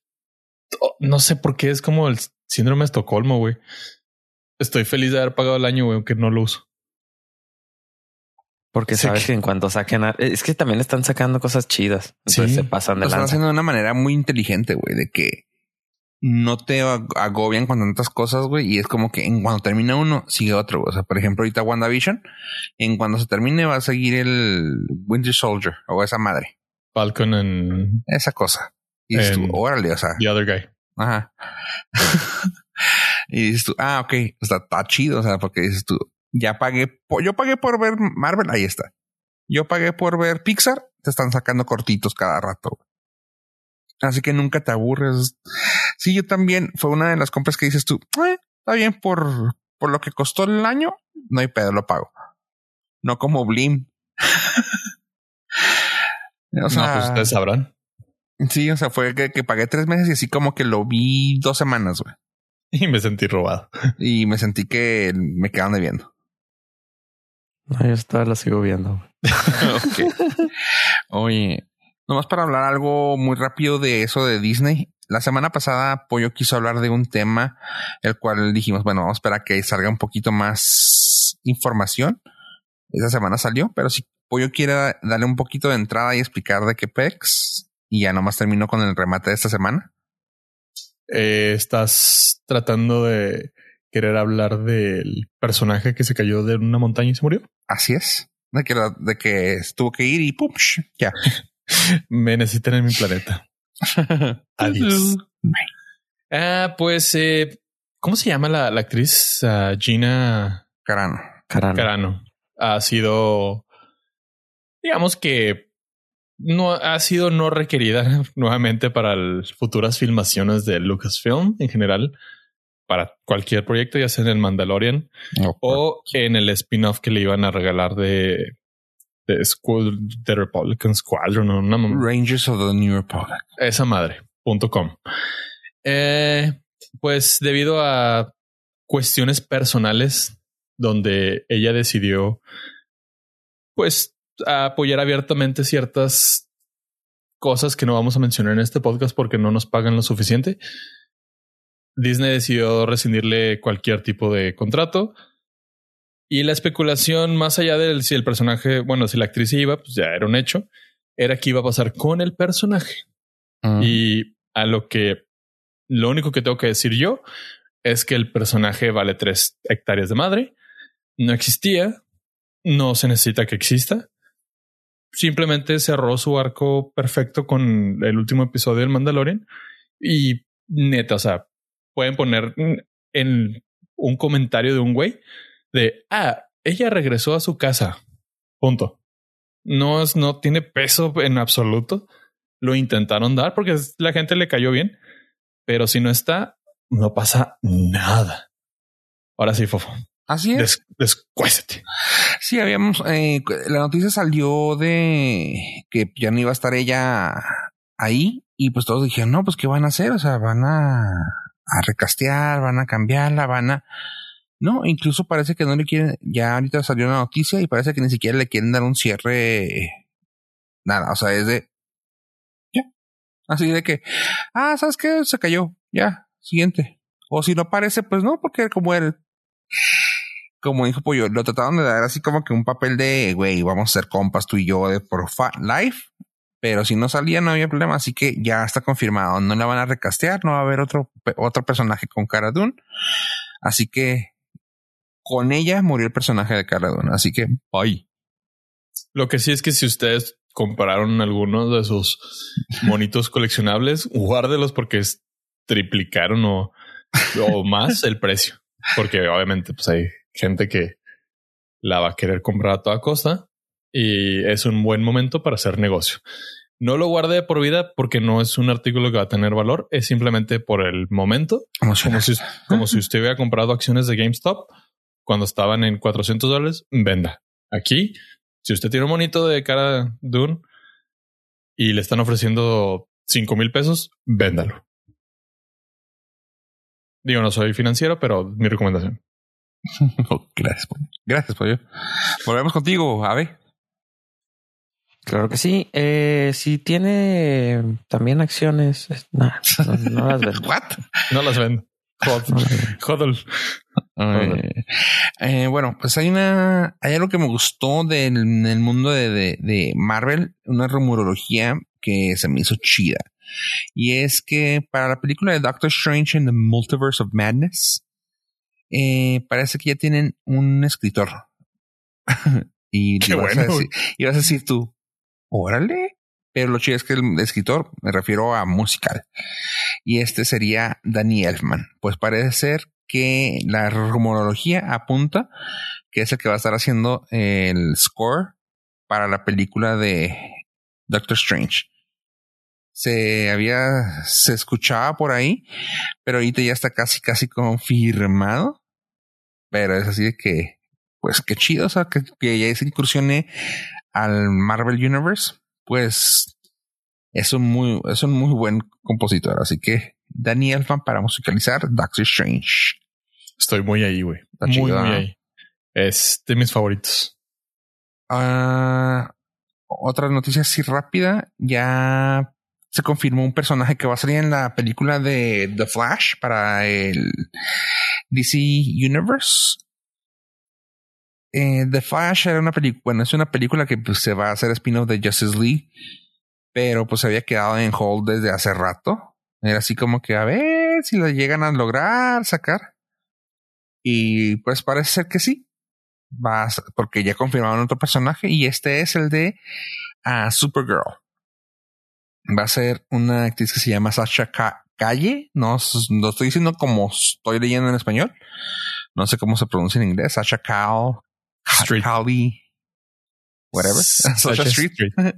no sé por qué es como el síndrome de Estocolmo, güey. Estoy feliz de haber pagado el año, güey, aunque no lo uso. Porque sabes que- que en cuanto saquen... a- Es que también están sacando cosas chidas. Entonces Sí. se pasan Lo de están lanza. haciendo de una manera muy inteligente, güey, de que no te ag- agobian con tantas cosas, güey, y es como que en cuando termina uno, sigue otro. güey. O sea, por ejemplo, ahorita WandaVision, en cuando se termine va a seguir el Winter Soldier o esa madre, Falcon en esa cosa. Y dices tú, En- órale, o sea, The Other Guy. Ajá. (laughs) y dices tú, ah, ok, o sea, está chido, o sea, porque dices tú, ya pagué, yo pagué por ver Marvel, ahí está. Yo pagué por ver Pixar, te están sacando cortitos cada rato. Así que nunca te aburres. Sí, yo también fue una de las compras que dices tú, "Eh, está bien por, por lo que costó el año, no hay pedo, lo pago. No como Blim. (laughs) o sea, no, pues ustedes sabrán. Sí, o sea, fue que, que pagué tres meses y así como que lo vi dos semanas, güey. Y me sentí robado. Y me sentí que me quedaban debiendo. No, yo todavía la sigo viendo. (laughs) Ok. Oye, nomás para hablar algo muy rápido de eso de Disney. La semana pasada Pollo quiso hablar de un tema, el cual dijimos, bueno, vamos a esperar a que salga un poquito más información. Esa semana salió, pero si Pollo quiere darle un poquito de entrada y explicar de qué pex, y ya nomás termino con el remate de esta semana. Eh, estás tratando de querer hablar del personaje que se cayó de una montaña y se murió. Así es. De que, de que tuvo que ir y pum, ya. (laughs) Me necesitan en mi planeta. (laughs) Adiós. Ah, pues, eh, ¿cómo se llama la, la actriz? Ah, Gina Carano. Carano. Carano. Ha sido, digamos que no ha sido no requerida (laughs) nuevamente para futuras filmaciones de Lucasfilm en general, para cualquier proyecto, ya sea en el Mandalorian o en el spin-off que le iban a regalar de, de, Squad- de Republican Squadron una Rangers of the New Republic. esa madre punto com. Eh, pues debido a cuestiones personales donde ella decidió, pues, apoyar abiertamente ciertas cosas que no vamos a mencionar en este podcast porque no nos pagan lo suficiente. Disney decidió rescindirle cualquier tipo de contrato. Y la especulación, más allá de si el personaje, bueno, si la actriz iba, pues ya era un hecho, era que iba a pasar con el personaje. Y a lo que lo único que tengo que decir yo es que el personaje vale tres hectáreas de madre, no existía, no se necesita que exista. Simplemente cerró su arco perfecto con el último episodio del Mandalorian y neta, o sea, pueden poner en un comentario de un güey de, ah, ella regresó a su casa. Punto. No es, no tiene peso en absoluto. Lo intentaron dar porque la gente le cayó bien, pero si no está, no pasa nada. Ahora sí, Fofo. Así es. descuésete. Sí, habíamos, eh, la noticia salió de que ya no iba a estar ella ahí y pues todos dijeron, no, pues qué van a hacer, o sea, van a, a recastear, van a cambiarla, van a... No, incluso parece que no le quieren, ya ahorita salió una noticia y parece que ni siquiera le quieren dar un cierre, nada, o sea, es de... Ya. Así de que, ah, ¿sabes qué? Se cayó, ya, siguiente. O si no parece, pues no, porque como él, como dijo Pollo, lo trataron de dar así como que un papel de, güey, vamos a ser compas tú y yo de por life. Pero si no salía, no había problema. Así que ya está confirmado. No la van a recastear. No va a haber otro, otro personaje con Cara Dune. Así que con ella murió el personaje de Cara Dune. Así que bye. Lo que sí es que si ustedes compararon algunos de sus monitos coleccionables, guárdelos porque triplicaron o, o más el precio. Porque obviamente pues hay gente que la va a querer comprar a toda costa y es un buen momento para hacer negocio. No lo guardé por vida porque no es un artículo que va a tener valor, es simplemente por el momento. Como si, como si usted hubiera comprado acciones de GameStop cuando estaban en 400 dólares, venda. Aquí, si usted tiene un monito de cara Dune y le están ofreciendo 5 mil pesos, véndalo. Digo, no soy financiero, pero mi recomendación. (laughs) gracias, Gracias, Pollo. Volvemos contigo, Ave. Claro que sí. Eh, si tiene también acciones, no, las vendo. (laughs) ¿What? No las vendo. Hodl. Eh, bueno, pues hay una, hay algo que me gustó del, el mundo de, de, de, Marvel, una rumorología que se me hizo chida. Y es que para la película de Doctor Strange in the Multiverse of Madness, eh, parece que ya tienen un escritor. (laughs) y, Qué bueno. y vas a decir tú, órale. Pero lo chido es que el escritor, me refiero a musical. Y este sería Danny Elfman. Pues parece ser que la rumorología apunta que es el que va a estar haciendo el score para la película de Doctor Strange. Se había, se escuchaba por ahí, pero ahorita ya está casi, casi confirmado. Pero es así de que, pues qué chido, o sea, que, que ya se incursione al Marvel Universe, pues es un muy, es un muy buen compositor. Así que Danny Elfman para musicalizar Doctor Strange. Estoy muy ahí, güey. Muy, muy ahí. Es de mis favoritos. Ah, otra noticia así rápida. Ya se confirmó un personaje que va a salir en la película de The Flash para el DC Universe. Eh, The Flash era una película, bueno, es una película que pues, se va a hacer spin-off de Justice League, pero pues se había quedado en hold desde hace rato. Era así como que a ver si la llegan a lograr sacar. Y pues parece ser que sí. Porque ya confirmaron otro personaje y este es el de uh, Supergirl. Va a ser una actriz que se llama Sasha Calle. No, no estoy diciendo como estoy leyendo en español. No sé cómo se pronuncia en inglés. Sasha Cal Street. whatever, Social (laughs) Street. (laughs)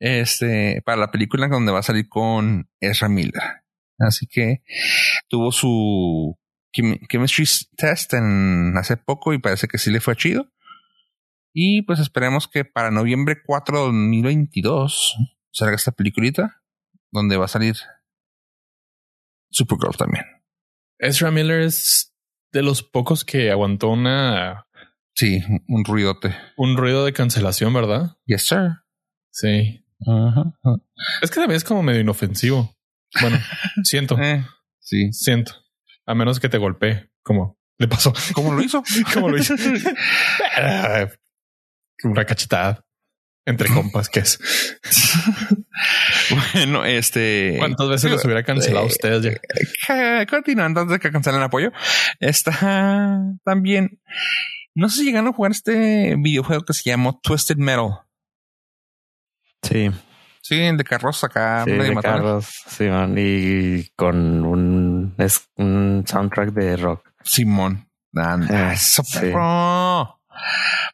este, para la película donde va a salir con Ezra Miller. Así que tuvo su chemistry test en hace poco y parece que sí le fue chido. Y pues esperemos que para noviembre 4 de 2022 salga esta peliculita donde va a salir Supergirl también. Ezra Miller es de los pocos que aguantó una Sí, un ruidote. un ruido de cancelación, ¿verdad? Yes, sir. Sí. Es que también es como medio inofensivo. Bueno, (laughs) siento, Eh, sí. siento. A menos que te golpee, como le pasó. ¿Cómo lo hizo? (laughs) ¿Cómo lo hizo? (laughs) Una cachetada entre (laughs) compas, que es? bueno, este. ¿Cuántas veces los hubiera cancelado Eh, ustedes ya? Continuando antes de que cancelen el apoyo, está también. No sé si llegaron a jugar este videojuego que se llamó Twisted Metal. Sí, Sí, el de carros acá. sí, de carros, sí, man, y con un, es un soundtrack de rock. Simón. Eh, eso, sí.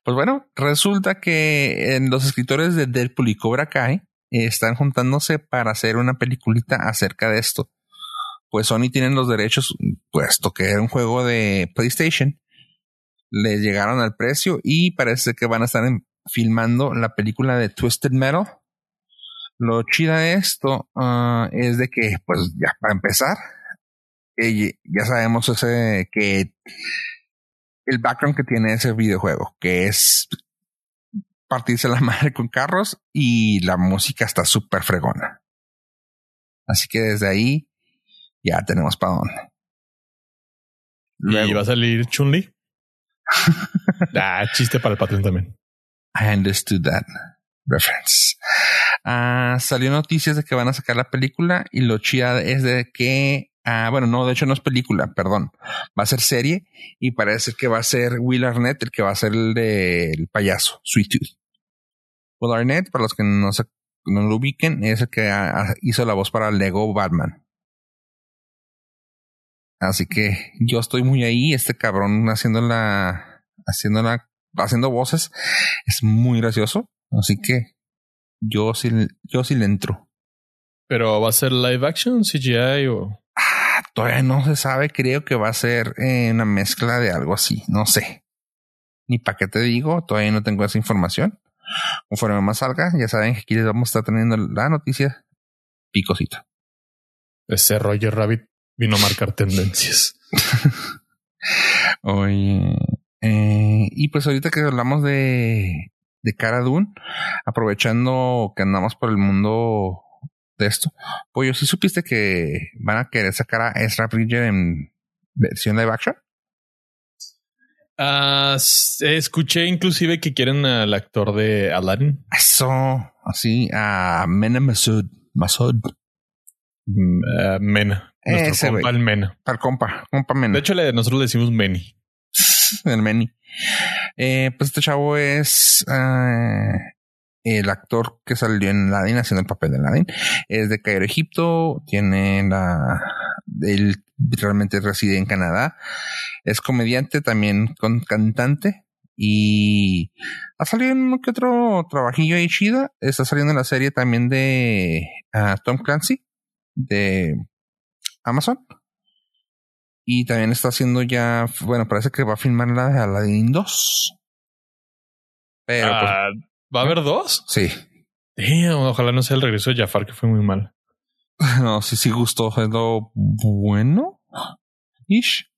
Pues bueno, resulta que en los escritores de Deadpool y Cobra Kai están juntándose para hacer una peliculita acerca de esto. Pues Sony tienen los derechos, puesto que era un juego de PlayStation. Les llegaron al precio y parece que van a estar en- filmando la película de Twisted Metal. Lo chida de esto ah, es de que, pues ya para empezar, eh, ya sabemos ese que el background que tiene ese videojuego, que es partirse la (laughs) madre con carros y la música está súper fregona. Así que desde ahí ya tenemos para dónde. ¿Y va a salir Chun-Li? (laughs) ah, chiste para el patrón también. I understood that reference. Ah, salió noticias de que van a sacar la película y lo chida es de que, ah, bueno, no, de hecho no es película, perdón, va a ser serie y parece que va a ser Will Arnett el que va a ser el del payaso, Sweet Tooth. Will Arnett, para los que no se no lo ubiquen, es el que hizo la voz para Lego Batman. Así que yo estoy muy ahí, este cabrón haciendo la, haciendo la, haciendo voces es muy gracioso. Así que yo sí, yo sí le entro. Pero va a ser live action, CGI o todavía no se sabe, creo que va a ser eh, una mezcla de algo así, no sé. Ni para qué te digo, todavía no tengo esa información. Conforme más salga, ya saben que aquí les vamos a estar teniendo la noticia picosita. ese Roger Rabbit vino a marcar tendencias. (laughs) Oye, eh, y pues ahorita que hablamos de, de Cara Dune, aprovechando que andamos por el mundo de esto, pues ¿sí supiste que van a querer sacar a Ezra Bridger en versión live action? Ah, s- escuché inclusive que quieren al actor de Aladdin. Eso, así, a Mena Masud, Masud, Mm, ah, Mena. Nuestro Ese compa, güey. el Mena. al compa, compa Mena. De hecho, le, nosotros le decimos Meni. (laughs) el Meni. Eh, pues este chavo es ah, el actor que salió en Aladdin haciendo el papel de Aladdin. Es de Cairo, Egipto. Tiene la. Él realmente reside en Canadá. Es comediante, también con cantante. Y ha salido en uno que otro trabajillo ahí chida. Está saliendo en la serie también de ah, Tom Clancy de Amazon. Y también está haciendo ya, bueno, parece que va a filmar la de Aladdin 2. Pero Ah, ¿Va a haber dos? sí. Damn, ojalá no sea el regreso de Jafar, que fue muy mal. (laughs) No, sí, sí gustó. Es lo bueno. Ish.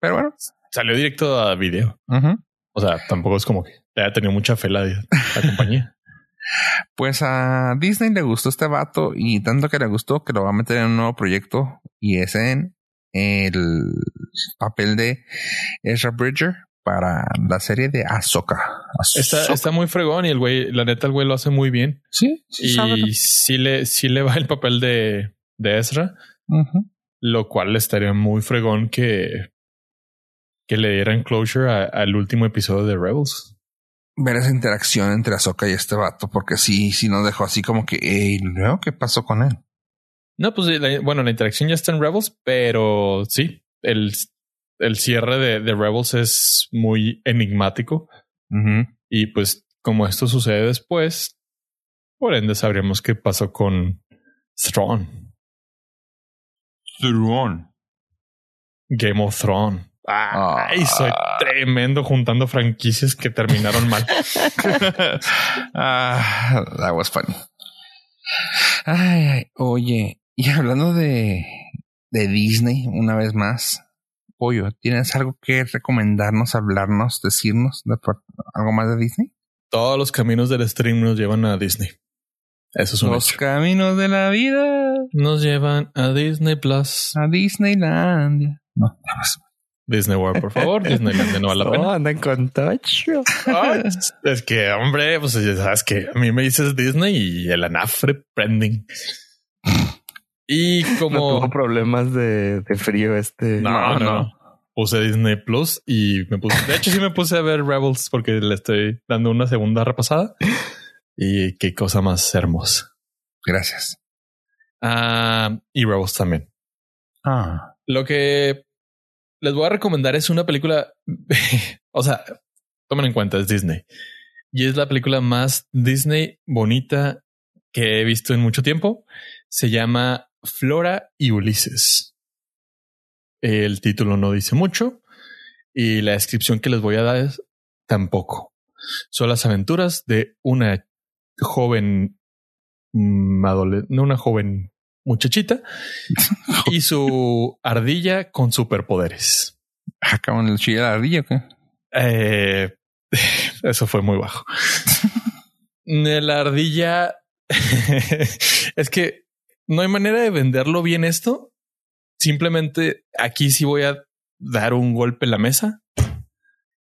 Pero bueno. Salió directo a video. ujú. O sea, tampoco es como que haya tenido mucha fe la, la compañía. (laughs) (laughs) Pues a Disney le gustó este vato y tanto que le gustó que lo va a meter en un nuevo proyecto y es en el papel de Ezra Bridger para la serie de Ahsoka. Está, Ahsoka. está muy fregón y el güey, la neta, el güey lo hace muy bien. Sí, sí sabe. Y sí le, sí le va el papel de, de Ezra, lo cual estaría muy fregón que, que le dieran closure al último episodio de Rebels. ver esa interacción entre Ahsoka y este vato, porque sí, sí nos dejó así como que, "Ey, luego qué pasó con él. No, pues la- bueno, la interacción ya está en Rebels, pero sí, el, el cierre de, de Rebels es muy enigmático. Y pues, como esto sucede después, por ende sabríamos qué pasó con Thrawn, Thrawn. Game of Thrones. Ah. Ay, soy tremendo juntando franquicias que terminaron mal. (laughs) ah, that was funny. Ay, ay, oye, y hablando de, de Disney, una vez más, Pollo, ¿tienes algo que recomendarnos, hablarnos, decirnos de por- algo más de Disney? Todos los caminos del stream nos llevan a Disney. Eso es un Los hecho. caminos de la vida Nos llevan a Disney Plus. a Disneylandia. No, Disney World, por favor. Disneyland no vale la (laughs) Oh, pena. andan con tocho. Ay, es que, hombre, pues ya sabes que a mí me dices Disney y el anafre prending. Y (laughs) No como tuvo problemas de, de frío este. no, No, no, no. puse Disney Plus y me puse. De hecho, sí me puse a ver Rebels porque le estoy dando una segunda repasada. Y qué cosa más hermosa. gracias. Ah, y Rebels también. Ah, Lo que les voy a recomendar es una película. (laughs) o sea, tomen en cuenta, es Disney. Y es la película más Disney bonita que he visto en mucho tiempo. Se llama Flora y Ulises. El título no dice mucho y la descripción que les voy a dar es tampoco. Son las aventuras de una joven mm, no una joven muchachita y (laughs) su ardilla con superpoderes. acá en el chile de la ardilla, ¿o qué? Eh, (laughs) eso fue muy bajo. (laughs) La ardilla es que no hay manera de venderlo bien esto. Simplemente aquí sí voy a dar un golpe en la mesa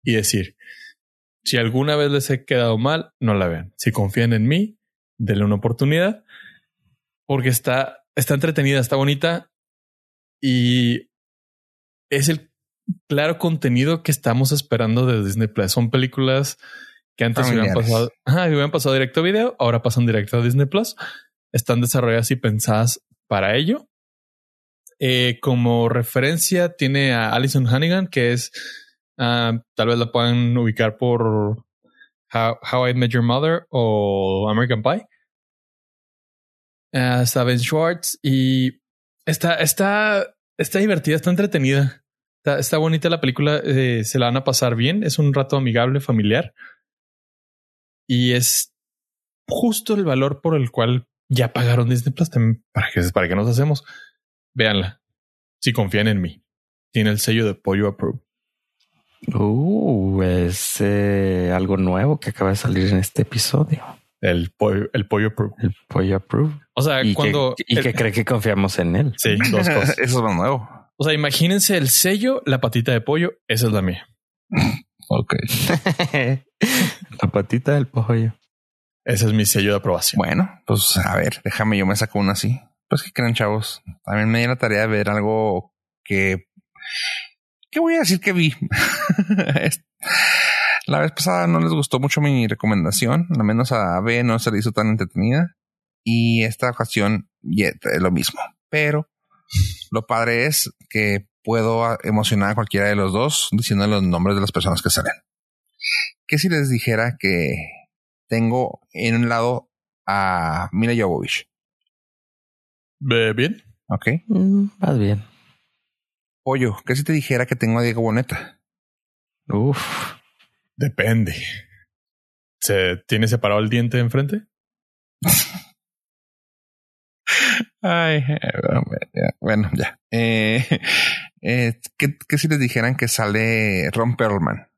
y decir, si alguna vez les he quedado mal, no la vean. Si confían en mí, denle una oportunidad porque está, está entretenida, está bonita y es el claro contenido que estamos esperando de Disney Plus. Son películas que antes hubieran pasado, ajá, hubieran pasado directo a video, ahora pasan directo a Disney Plus. Están desarrolladas y pensadas para ello. Eh, como referencia tiene a Alison Hannigan, que es ah, tal vez la puedan ubicar por How, I Met Your Mother o American Pie. Ah, está Ben Schwartz y está, está, está divertida, está entretenida. Está, está bonita la película, eh, se la van a pasar bien. Es un rato amigable, familiar. Y es justo el valor por el cual ya pagaron Disney Plus también. ¿Para qué, para qué nos hacemos? Véanla. Si confían en mí. Tiene el sello de Pollo Approve. Uh, es eh, algo nuevo que acaba de salir en este episodio. El pollo, el pollo Approve. El pollo approve. O sea, Y, cuando. que, y el- que cree que confiamos en él. Sí, dos (laughs) cosas. Eso es más nuevo. O sea, imagínense el sello, la patita de pollo. Esa es la mía. (laughs) Ok. (laughs) La patita del pollo. Ese es mi sello de aprobación. Bueno, pues a ver, déjame, yo me saco una así. Pues que creen, chavos. También me di la tarea de ver algo que. ¿Qué voy a decir que vi? (laughs) La vez pasada no les gustó mucho mi recomendación, al menos a B no se le hizo tan entretenida. Y esta ocasión ya es lo mismo. Pero lo padre es que puedo emocionar a cualquiera de los dos diciendo los nombres de las personas que salen. ¿Qué si les dijera que tengo en un lado a Mila Jovovich? Bien. Ok. Mm, Más bien. Pollo, ¿qué si te dijera que tengo a Diego Boneta? Uf. Depende. ¿Se tiene separado el diente de enfrente? (laughs) Ay, eh, bueno, ya. Eh, (laughs) eh, ¿qué, qué si les dijeran que sale Ron Perlman?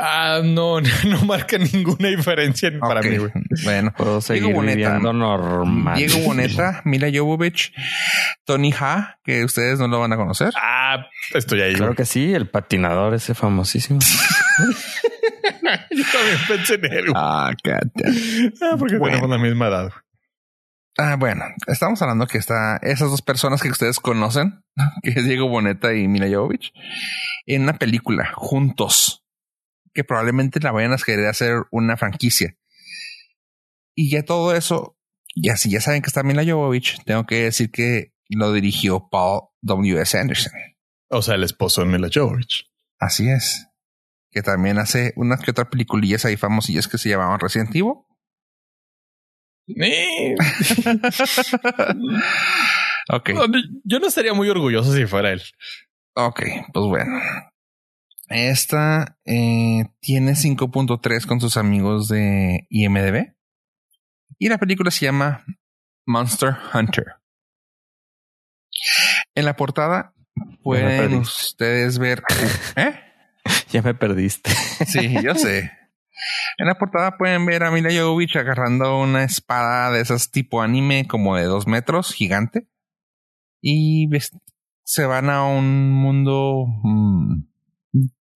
Ah, (laughs) no, no marca ninguna diferencia para mí, güey. Bueno, Puedo seguir Boneta. viviendo normal. Diego Boneta, (laughs) Mila Jovovich, Tony Ha, que ustedes no lo van a conocer. Ah, estoy ahí. Claro güey. que sí, el patinador ese famosísimo. (laughs) Yo también pensé en él. güey. Ah, cállate. Ah, porque Bueno. tenemos la misma edad. güey. Ah, bueno, estamos hablando que está esas dos personas que ustedes conocen, que es Diego Boneta y Mila Jovovich, en una película juntos, que probablemente la vayan a querer hacer una franquicia. Y ya todo eso, ya si ya saben que está Mila Jovovich, tengo que decir que lo dirigió Paul W.S. Anderson. O sea, el esposo de Mila Jovovich. Así es. Que también hace unas que otras peliculillas ahí famosillas que se llamaban Resident Evil. Eh, (laughs) ok. Yo no estaría muy orgulloso si fuera él. Ok, pues bueno. Esta eh, tiene 5.3 con sus amigos de IMDB. Y la película se llama Monster Hunter. En la portada pueden ustedes ver. (laughs) ¿Eh? Ya me perdiste. Sí, yo sé. En la portada pueden ver a Mila Jovovich agarrando una espada de esas tipo anime como de dos metros, gigante. Y se van a un mundo mm,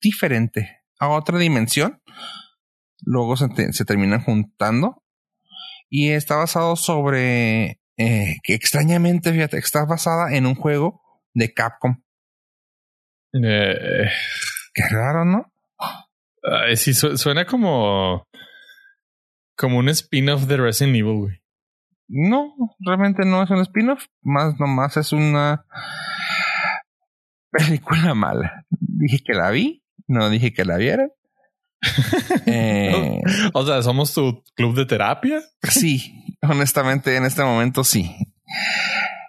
diferente, a otra dimensión. Luego se, se, terminan juntando. Y está basado sobre eh, que extrañamente, fíjate, está basada en un juego de Capcom. Eh, Qué raro, ¿no? sí, suena como. como un spin-off de Resident Evil, güey. No, realmente no es un spin-off. Más nomás es una película mala. Dije que la vi, no dije que la vieran. (laughs) eh, o sea, ¿somos tu club de terapia? Sí, honestamente en este momento sí.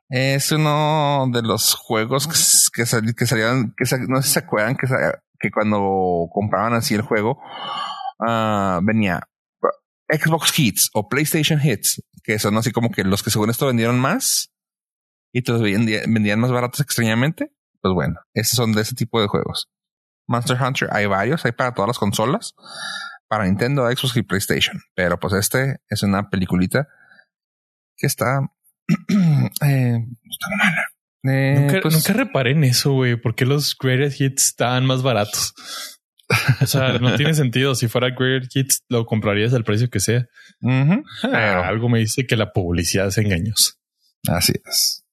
Es uno de los juegos que, que, que salieron, que no sé si se acuerdan que, que cuando compraban así el juego, uh, venía Xbox Hits o PlayStation Hits, que son así como que los que según esto vendieron más y te los vendían más baratos extrañamente. Pues bueno, esos son de ese tipo de juegos. Monster Hunter hay varios, hay para todas las consolas, para Nintendo, Xbox y PlayStation. Pero pues este es una peliculita que está (clears throat) eh, eh, nunca, pues, nunca, reparé en eso, güey. ¿Por qué los Greatest Hits están más baratos? o sea, no (laughs) tiene sentido. Si fuera Greatest Hits, lo comprarías al precio que sea. Ah, algo me dice que la publicidad es engañosa. Así es.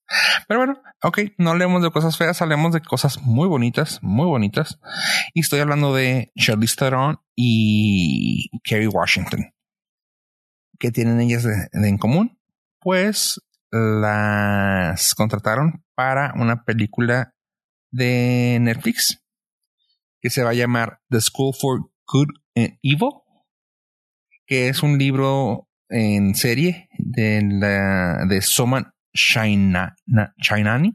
Pero bueno, ok, no hablemos de cosas feas, hablemos de cosas muy bonitas, muy bonitas. Y estoy hablando de Charlize Theron y Kerry Washington. ¿Qué tienen ellas en común? Pues las contrataron para una película de Netflix que se va a llamar The School for Good and Evil, que es un libro en serie de la de Soman Chainani.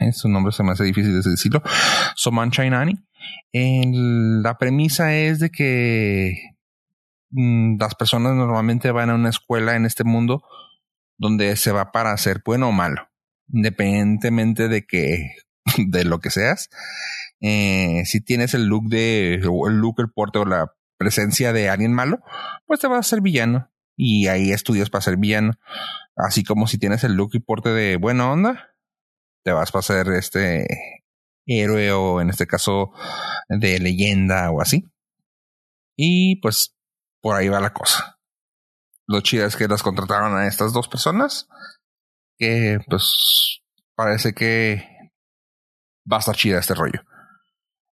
Eh, su nombre se me hace difícil de decirlo. Soman Chainani. la premisa es de que mm, las personas normalmente van a una escuela en este mundo donde se va para ser bueno o malo, independientemente de que, (laughs) de lo que seas. Eh, si tienes el look de, el look, el porte o la presencia de alguien malo, pues te vas a ser villano. Y ahí estudias para ser villano. Así como si tienes el look y porte de buena onda, te vas para ser este héroe o en este caso de leyenda o así. Y pues por ahí va la cosa lo chido es que las contrataron a estas dos personas. Que pues parece que va a estar chida este rollo.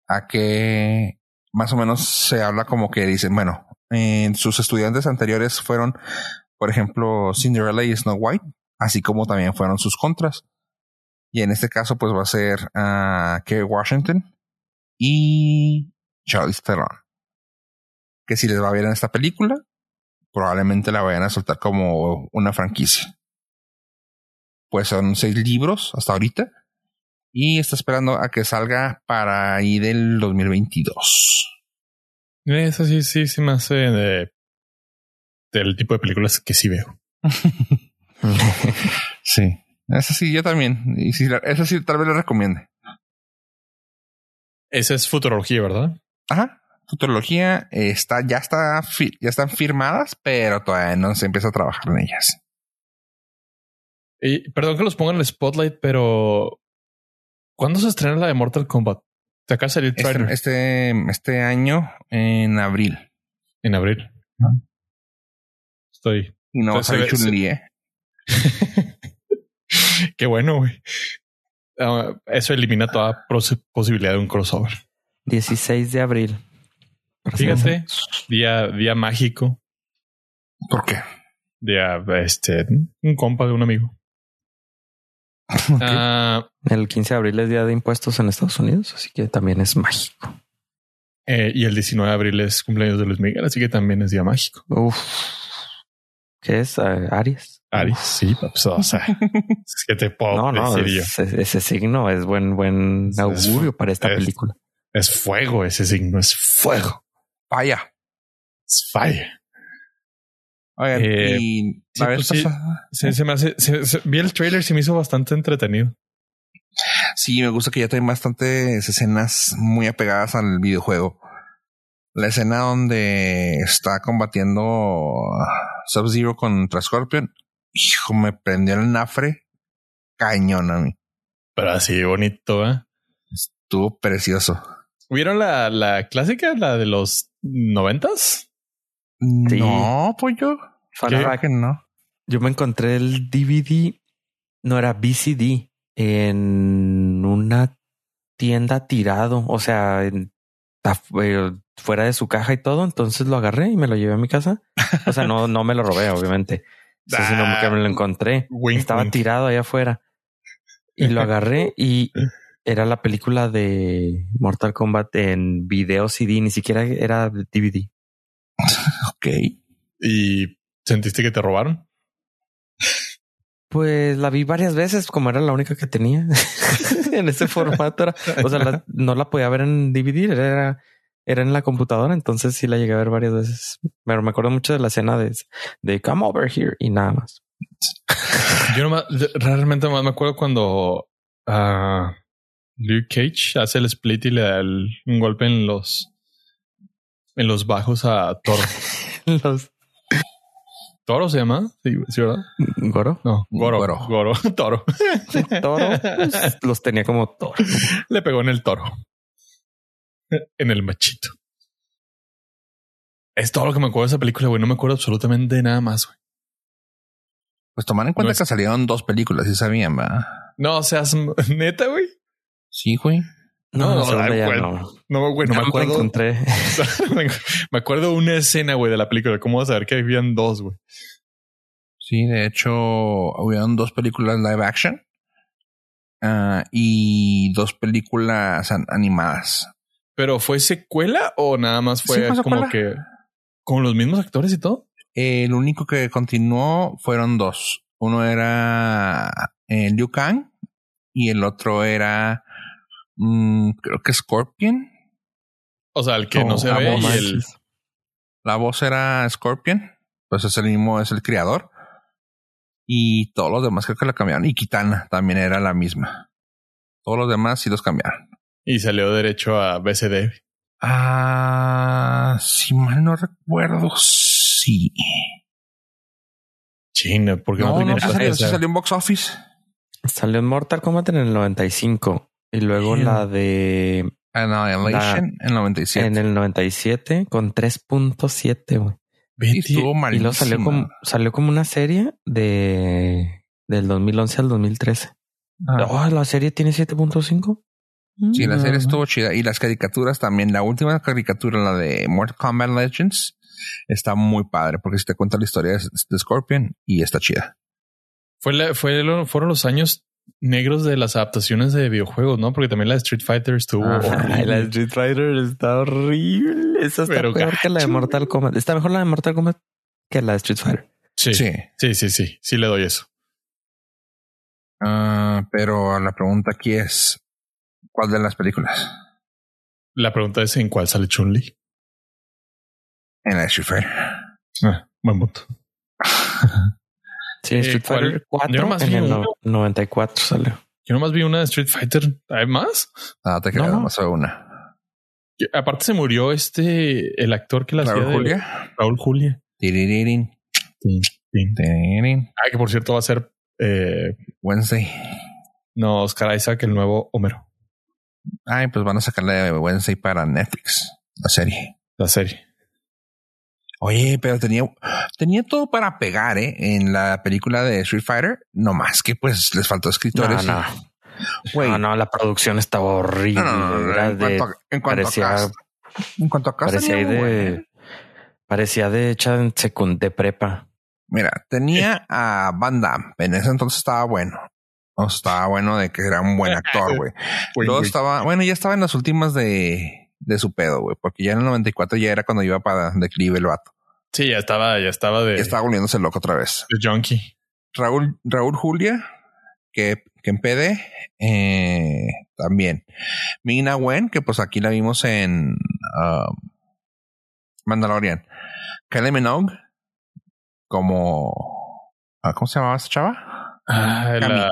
A que más o menos se habla como que dicen, bueno, en sus estudiantes anteriores fueron, por ejemplo, Cinderella y Snow White, así como también fueron sus contras. Y en este caso, pues va a ser uh, Kerry Washington y Charlie Theron. Que si les va bien en esta película, probablemente la vayan a soltar como una franquicia. Pues son seis libros hasta ahorita. Y está esperando a que salga para ahí del 2022. Eso sí, sí, sí me hace de, del tipo de películas que sí veo. (laughs) sí, eso sí, yo también. Y sí, eso sí, tal vez le recomiende. Esa es futurología, ¿verdad? Ajá. Futurología está, ya está, ya están firmadas, pero todavía no se empieza a trabajar en ellas. Y perdón que los pongan en el spotlight, pero ¿cuándo se estrena la de Mortal Kombat? ¿Te acaba de salir este, este, este, año en abril. En abril. Estoy. Y no va a salir ¿eh? (laughs) Qué bueno, güey. Ah, eso elimina toda posibilidad de un crossover. 16 de abril. Fíjate, día, día mágico. ¿Por qué? Día, este, un compa de un amigo. (laughs) Ah, el 15 de abril es día de impuestos en Estados Unidos, así que también es mágico. Eh, y el 19 de abril es cumpleaños de Luis Miguel, así que también es día mágico. Uf. ¿Qué es? Aries. Aries, sí, pues, o sea, (laughs) es que te puedo no, no, ese, signo es buen, buen augurio para esta película. Es fuego, ese signo es fuego. Falla. Es falla. Eh, y pues se, me hace, vi el trailer, se me hizo bastante entretenido. Sí, me gusta que ya tienen bastantes escenas muy apegadas al videojuego. La escena donde está combatiendo Sub-Zero contra Scorpion. Hijo, me prendió el nafre. Cañón a mí. Pero así bonito, ¿eh? Estuvo precioso. ¿Vieron la, la clásica, la de los noventas? Sí. No, pues yo. Fun ¿Qué? fact, que no. Yo me encontré el DVD, no era VCD, en una tienda tirado, o sea, en- eh, fuera de su caja y todo. Entonces lo agarré y me lo llevé a mi casa. O sea, no, no me lo robé, obviamente. Sí, sino que me lo encontré. Wink, Estaba wink. tirado allá afuera y lo agarré y era la película de Mortal Kombat en video CD, ni siquiera era de DVD. (laughs) Ok. ¿Y sentiste que te robaron? Pues la vi varias veces, como era la única que tenía (laughs) en ese formato. Era, o sea, la- no la podía ver en DVD, era, era en la computadora. Entonces sí la llegué a ver varias veces. Pero me acuerdo mucho de la escena de, de come over here y nada más. Yo nomás, realmente nomás me acuerdo cuando ah, Luke Cage hace el split y le da el- un golpe en los en los bajos a Toro. (laughs) Los ¿Toro se llama? Sí, ¿sí, ¿verdad? Goro, No, Goro. Goro. Goro. (laughs) Toro. Toro, pues, los tenía como Toro. Le pegó en el toro. (laughs) En el machito. Es todo lo que me acuerdo de esa película, güey. No me acuerdo absolutamente de nada más, güey. Pues tomar en cuenta No es- que salieron dos películas, y sabían, ¿verdad? No, seas (laughs) neta, güey. Sí, güey. No, No, ya güey. no. No, güey, no Ya me acuerdo. encontré. (laughs) me acuerdo una escena, güey, de la película. ¿Cómo vas a ver que habían dos, güey? Sí, de hecho, hubieron dos películas live action ah, y dos películas an- animadas. ¿Pero fue secuela o nada más fue, Sí, fue como secuela. que con los mismos actores y todo? El único que continuó fueron dos. Uno era eh, Liu Kang y el otro era, mm, creo que Scorpion. O sea, el que no, Oh, se ve y el... La voz era Scorpion, pues es el mismo, es el creador. Y todos los demás creo que la cambiaron. Y Kitana también era la misma. Todos los demás sí los cambiaron. Y salió derecho a BCD. Ah, si mal no recuerdo, sí. China, porque no, No, no, salió, sí salió en box office. Salió en Mortal Kombat en el 95 y luego Bien. la de Annihilation en 97. en el 97 con 3.7, güey. Y estuvo Y malísima. luego salió como, salió como una serie de del 2011 al 2013. Ah. Oh, la serie tiene 7.5. Sí, la Mm, serie no, estuvo chida. Y las caricaturas también. La última caricatura, la de Mortal Kombat Legends, está muy padre porque si te cuenta la historia de, Scorpion y está chida. Fue la- fue lo- fueron los años negros de las adaptaciones de videojuegos, ¿no? Porque también la de Street Fighter estuvo Ay, la de Street Fighter está horrible. Esa está Pero peor que la de gacho, Mortal Kombat. Está mejor la de Mortal Kombat que la de Street Fighter. Sí, sí, Sí. sí, sí, sí, le doy eso. Ah, pero la pregunta aquí es: ¿cuál de las películas? La pregunta es en cuál sale Chun-Li. En la de Street Fighter. Ah, buen punto. Sí, Eh, Street. Fighter 4 Yo nomás en vi el uno. no- 94 salió. Yo nomás vi una de Street Fighter. ¿Hay más? Ah, te No, queda no. más a una. Aparte se murió este, el actor que la hacía Raúl de- Julia. Raúl Julia. Tiririn. Ah, que por cierto va a ser eh, Wednesday. no Oscar Isaac, el nuevo Homero, Ay, pues van a sacarle de Wednesday para Netflix, la serie. la serie. Oye, pero tenía, tenía todo para pegar, ¿eh? En la película de Street Fighter. No más que pues les faltó No, escritores. no. Güey, No, no, la producción estaba horrible. no, no, no, En de- cuanto, a- en cuanto a parecía, cast- en cuanto a cast parecía tenía de, parecía de hecha en secund de prepa. Mira, tenía a Van Damme. En ese entonces estaba bueno. O sea, estaba bueno de que era un buen (laughs) actor, güey. Luego estaba, bueno, ya estaba en las últimas de, de su pedo, güey. Porque ya en el 94 ya era cuando iba para declive el vato. Sí, ya estaba, ya estaba de, Ya estaba volviéndose loco otra vez. de junkie. Raúl, Raúl Julia, que, que en PD, eh, también. Mina Wen, que pues aquí la vimos en um, Mandalorian. Kylie Minogue, como... ah, ¿Cómo se llamaba esa chava? Ah, la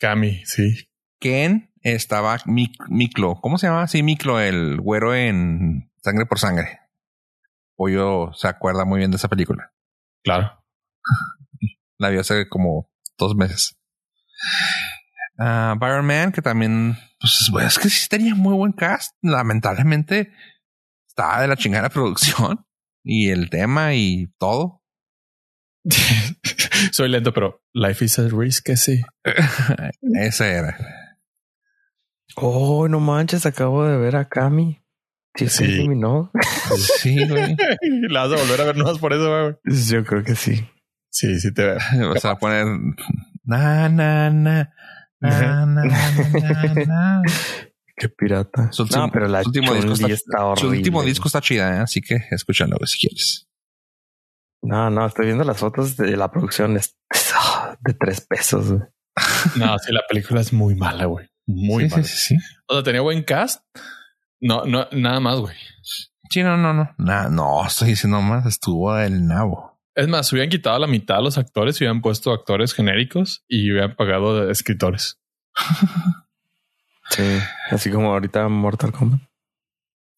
Cami, sí. Ken estaba Miklo. ¿Cómo se llama? Sí, Miklo, el güero en Sangre por Sangre. Pollo se acuerda muy bien de esa película. Claro. La vio hace como dos meses. Uh, Byron Man, que también, pues es que sí tenía muy buen cast. Lamentablemente estaba de la chingada producción y el tema y todo. (laughs) Soy lento, pero life is a risk, que sí. (laughs) Ese era. Oh, no manches, acabo de ver a Cami. Sí, sí. ¿no? sí, güey. (laughs) La vas a volver a ver más por eso, güey. Yo creo que sí. Sí, sí te veo. Vas a poner na, na, na, na, na, na, Qué pirata. Su último, no, pero la su último disco está, está horrible. Su último disco está chida, ¿eh? así que escúchalo si quieres. No, no, estoy viendo las fotos de la producción es (laughs) de tres pesos. Güey. No, sí, la película es muy mala, güey. Muy sí, mala. Sí, sí, sí. O sea, tenía buen cast. No, no, nada más, güey. Sí, no, no, no. Nah, no, estoy diciendo más. Estuvo el nabo. Es más, hubieran quitado la mitad de los actores y hubieran puesto actores genéricos y hubieran pagado de escritores. sí, así como ahorita Mortal Kombat.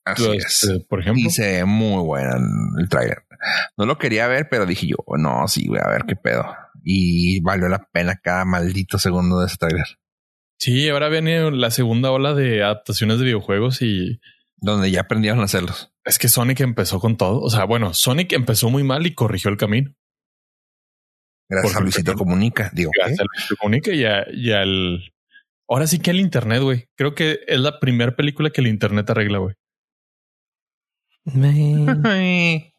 Así Pues, es. eh, por ejemplo. Y se ve muy buena el trailer. No lo quería ver, pero dije yo, no, sí, voy a ver qué pedo. Y valió la pena cada maldito segundo de ese trailer. Sí, ahora viene la segunda ola de adaptaciones de videojuegos y Donde ya aprendieron a hacerlos. es que Sonic empezó con todo. O sea, bueno, Sonic empezó muy mal y corrigió el camino. Gracias a Luisito. Comunica. Digo. Gracias al comunica y, a- y al. Ahora sí que al Internet, güey. Creo que es la primera película que el Internet arregla, güey. (laughs)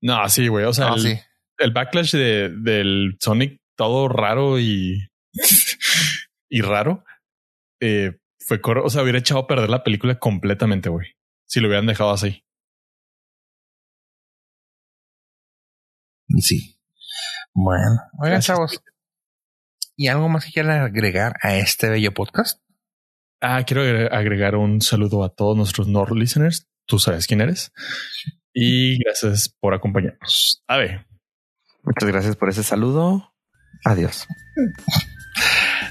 No, sí, güey. O sea, el, sí. el backlash de, del Sonic todo raro y, (laughs) y raro eh, fue cor o sea, hubiera echado a perder la película completamente, güey. Si lo hubieran dejado así. Sí. Bueno, oigan, Gracias. chavos. ¿Y algo más que quieran agregar a este bello podcast? Ah, quiero agre- agregar un saludo a todos nuestros Nord listeners. Tú sabes quién eres. Y gracias por acompañarnos. A ver. Muchas gracias por ese saludo. Adiós.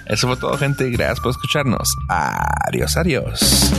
Eso fue todo, gente. Gracias por escucharnos. Adiós, adiós.